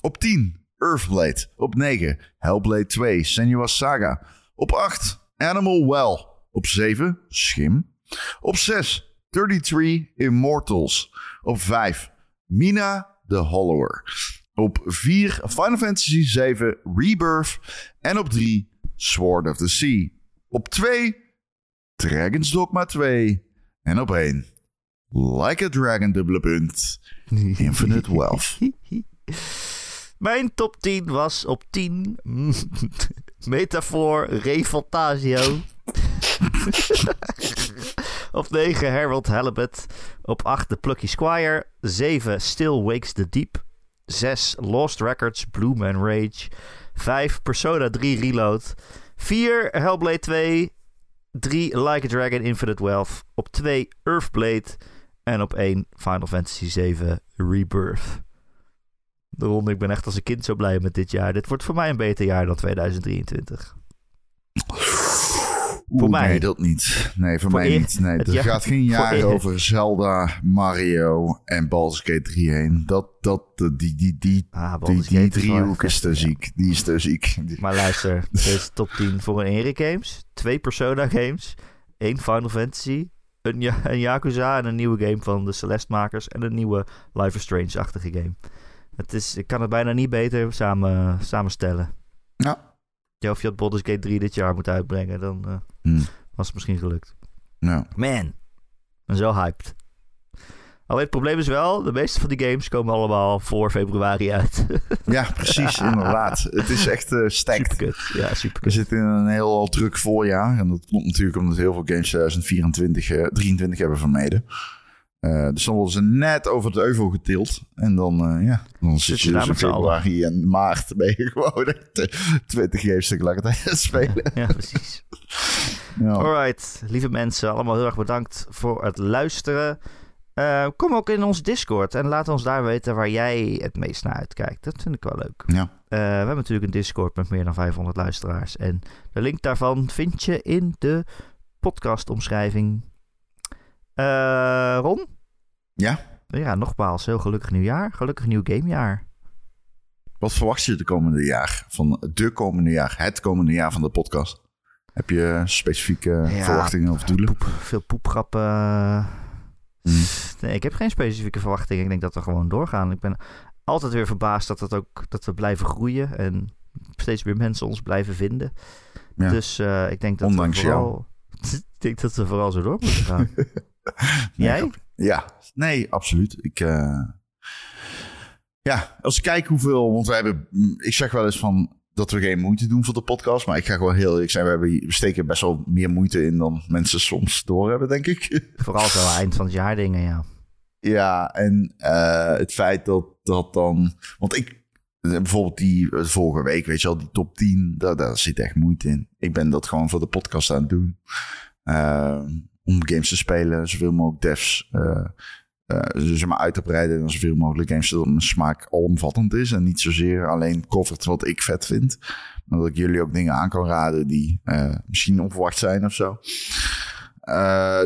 Op 10, Earthblade. Op 9, Hellblade 2, Senua's Saga. Op 8, Animal Well. Op 7, Schim. Op 6, 33 Immortals. Op 5, Mina the Hollower. Op 4, Final Fantasy 7 Rebirth. En op 3, Sword of the Sea. Op 2, Dragon's Dogma 2. En op 1, Like a Dragon dubbele punt. Infinite Wealth. Mijn top 10 was op 10 Metafoor Refantasio. Op 9 Harold Halibut. Op 8 The Plucky Squire. 7 Still Wakes the Deep. 6 Lost Records Bloom and Rage. 5 Persona 3 Reload. 4 Hellblade 2. 3 Like a Dragon Infinite Wealth. Op 2 Earthblade. En op 1 Final Fantasy 7 Rebirth. De ronde, ik ben echt als een kind zo blij met dit jaar. Dit wordt voor mij een beter jaar dan 2023. Oeh, mij. Nee, dat niet. Nee, voor, Voor mij eer- niet. Nee, het er jaar- gaat geen jaar over Zelda, Mario en Baldur's Gate 3 heen. Dat, dat, die, die, die, die, Ah, die, die is driehoek is te ja. ziek. Die is te ziek. Maar luister, deze top 10 voor een Erik Games, twee Persona games, één Final Fantasy, een, ja een Yakuza en een nieuwe game van de Celeste-makers en een nieuwe Life is Strange-achtige game. Het is, ik kan het bijna niet beter samen, samenstellen. Ja. Ja, of je had Baldur's Gate 3 dit jaar moet uitbrengen, dan eh, Hm. was het misschien gelukt. Ja. Man, ben zo hyped. Alleen het probleem is wel, de meeste van die games komen allemaal voor februari uit. ja, precies, inderdaad. Het is echt eh stacked. Superkut. Ja, We zitten in een heel druk voorjaar. En dat komt natuurlijk omdat heel veel games 2024, eh 23 hebben vermeden. Eh, dus dan worden ze net over het euvel getild. En dan, eh, ja, dan zit je daar dus in februari en maart ben je gewoon echt, eh, 20 games tegelijkertijd aan spelen. Ja, precies. Ja. Alright, lieve mensen, allemaal heel erg bedankt voor het luisteren. Kom ook in ons Discord en laat ons daar weten waar jij het meest naar uitkijkt. Dat vind ik wel leuk. Ja. We hebben natuurlijk een Discord met meer dan 500 luisteraars. En de link daarvan vind je in de podcastomschrijving. Eh Ron? Ja? Ja, nogmaals, heel gelukkig nieuwjaar. Gelukkig nieuw gamejaar. Wat verwacht je de komende jaar? Van de komende jaar, het komende jaar van de podcast? Heb je specifieke Ja, verwachtingen of doelen? Poep, veel poepgrappen. Hmm. Nee, ik heb geen specifieke verwachtingen. Ik denk dat we gewoon doorgaan. Ik ben altijd weer verbaasd dat, het ook, dat we blijven groeien. En steeds meer mensen ons blijven vinden. Ja. Dus eh, ik denk dat Ondanks we vooral... ik denk dat we vooral zo door moeten gaan. Jij? Ja, nee, absoluut. Ik, eh, ja, als ik kijk hoeveel, want wij hebben, mm, ik zeg wel eens van dat we geen moeite doen voor de podcast, maar ik ga gewoon heel eerlijk zijn, we, hebben, we steken best wel meer moeite in dan mensen soms doorhebben, denk ik. Vooral zo eind van het jaar dingen, ja. Ja, en eh, het feit dat dat dan, want ik, bijvoorbeeld die eh, vorige week, weet je wel, die top 10, daar, daar zit echt moeite in. Ik ben dat gewoon voor de podcast aan het doen. Eh, om games te spelen, zoveel mogelijk devs eh eh, zeg maar uit te breiden en zoveel mogelijk games, zodat mijn smaak alomvattend is en niet zozeer alleen covert wat ik vet vind, maar dat ik jullie ook dingen aan kan raden die eh, misschien onverwacht zijn of zo.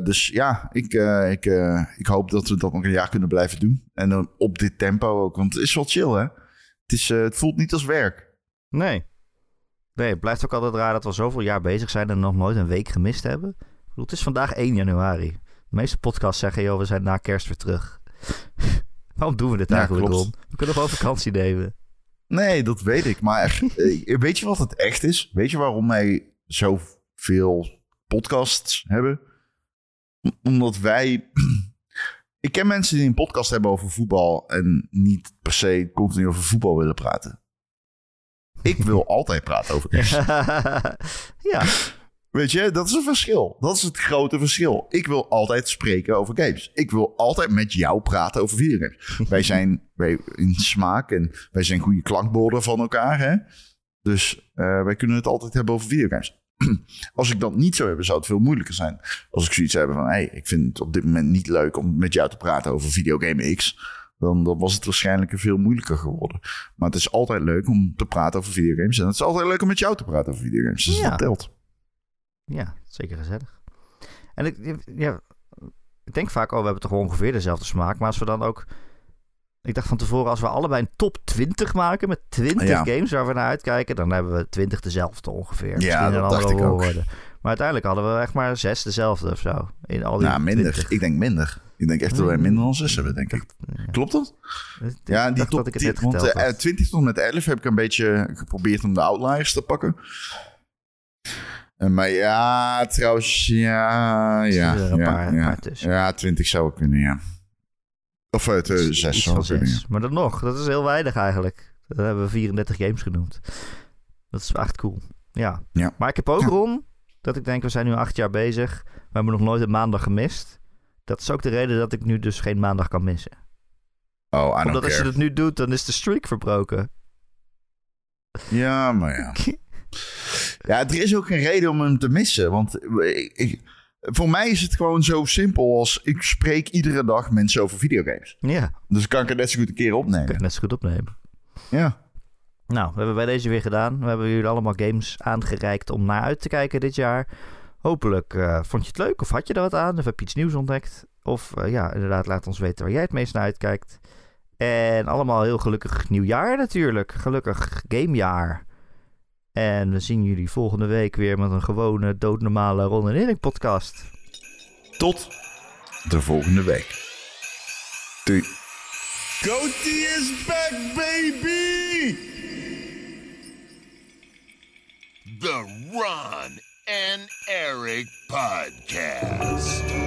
Dus ja, ik, ik, ik hoop dat we dat nog een jaar kunnen blijven doen. En dan op dit tempo ook, want het is wel chill hè. Het, is, het voelt niet als werk. Nee. Nee, het blijft ook altijd raar dat we zoveel jaar bezig zijn en nog nooit een week gemist hebben. Bedoel, het is vandaag 1 januari. De meeste podcasts zeggen, joh, we zijn na kerst weer terug. Waarom doen we dit Ja, eigenlijk. Ron? We kunnen gewoon vakantie nemen. Nee, dat weet ik. Maar echt, eh, weet je wat het echt is? Weet je waarom wij zoveel podcasts hebben? Om- Omdat wij... Ik ken mensen die een podcast hebben over voetbal... en niet per se continu over voetbal willen praten. Ik wil altijd praten over games. ja, Weet je, dat is een verschil. Dat is het grote verschil. Ik wil altijd spreken over games. Ik wil altijd met jou praten over videogames. wij zijn wij, in smaak en wij zijn goede klankborden van elkaar. Hè? Dus eh, wij kunnen het altijd hebben over videogames. Als ik dat niet zou hebben, zou het veel moeilijker zijn. Als ik zoiets heb van, hey, ik vind het op dit moment niet leuk om met jou te praten over videogame X. Dan, dan was het waarschijnlijk veel moeilijker geworden. Maar het is altijd leuk om te praten over videogames. En het is altijd leuk om met jou te praten over videogames. Dus Ja. dat telt. Ja, zeker gezellig. En ik, ja, ik denk vaak, oh, we hebben toch ongeveer dezelfde smaak. Maar als we dan ook... Ik dacht van tevoren, als we allebei een top 20 maken met 20 Ja. games waar we naar uitkijken, dan hebben we 20 dezelfde ongeveer. Misschien dat dacht ik ook. volgorde. Maar uiteindelijk hadden we echt maar zes dezelfde of zo. In al die Nou, minder. 20. Ik denk minder. Ik denk echt dat wij minder dan zes hebben, denk ik. Klopt dat? Ik Ja, die top dat ik het 10, net want geteld eh, had. 20 tot met 11 heb ik een beetje geprobeerd om de outliers te pakken. Eh, maar ja, trouwens, ja, ja, Er een ja, paar- ja. paar tussen. ja, 20 zou kunnen, ja. Of het uh, Iets 6 van zou kunnen, ja. Maar dan nog, dat is heel weinig eigenlijk. Dan hebben we 34 games genoemd. Dat is echt cool. Ja. Ja. Maar ik heb ook, Ja. Ron, dat ik denk, we zijn nu acht jaar bezig. We hebben nog nooit een maandag gemist. Dat is ook de reden dat ik nu dus geen maandag kan missen. Oh, Omdat als je het nu doet, dan is de streak verbroken. Ja, maar ja. Ja, er is ook geen reden om hem te missen. Want ik, ik- voor mij is het gewoon zo simpel als... ik spreek iedere dag mensen over videogames. Ja, Dus kan ik het net zo goed een keer kan opnemen. ik net zo goed opnemen. Ja. Nou, we hebben bij deze weer gedaan. We hebben jullie allemaal games aangereikt om naar uit te kijken dit jaar. Hopelijk eh, vond je het leuk of had je er wat aan of heb je iets nieuws ontdekt. Of eh, ja, inderdaad, laat ons weten waar jij het meest naar uitkijkt. En allemaal heel gelukkig nieuwjaar natuurlijk. Gelukkig gamejaar. En we zien jullie volgende week weer met een gewone doodnormale Ron en Erik podcast. Tot de volgende week. Doei. Is back, baby! The Ron and Eric Podcast.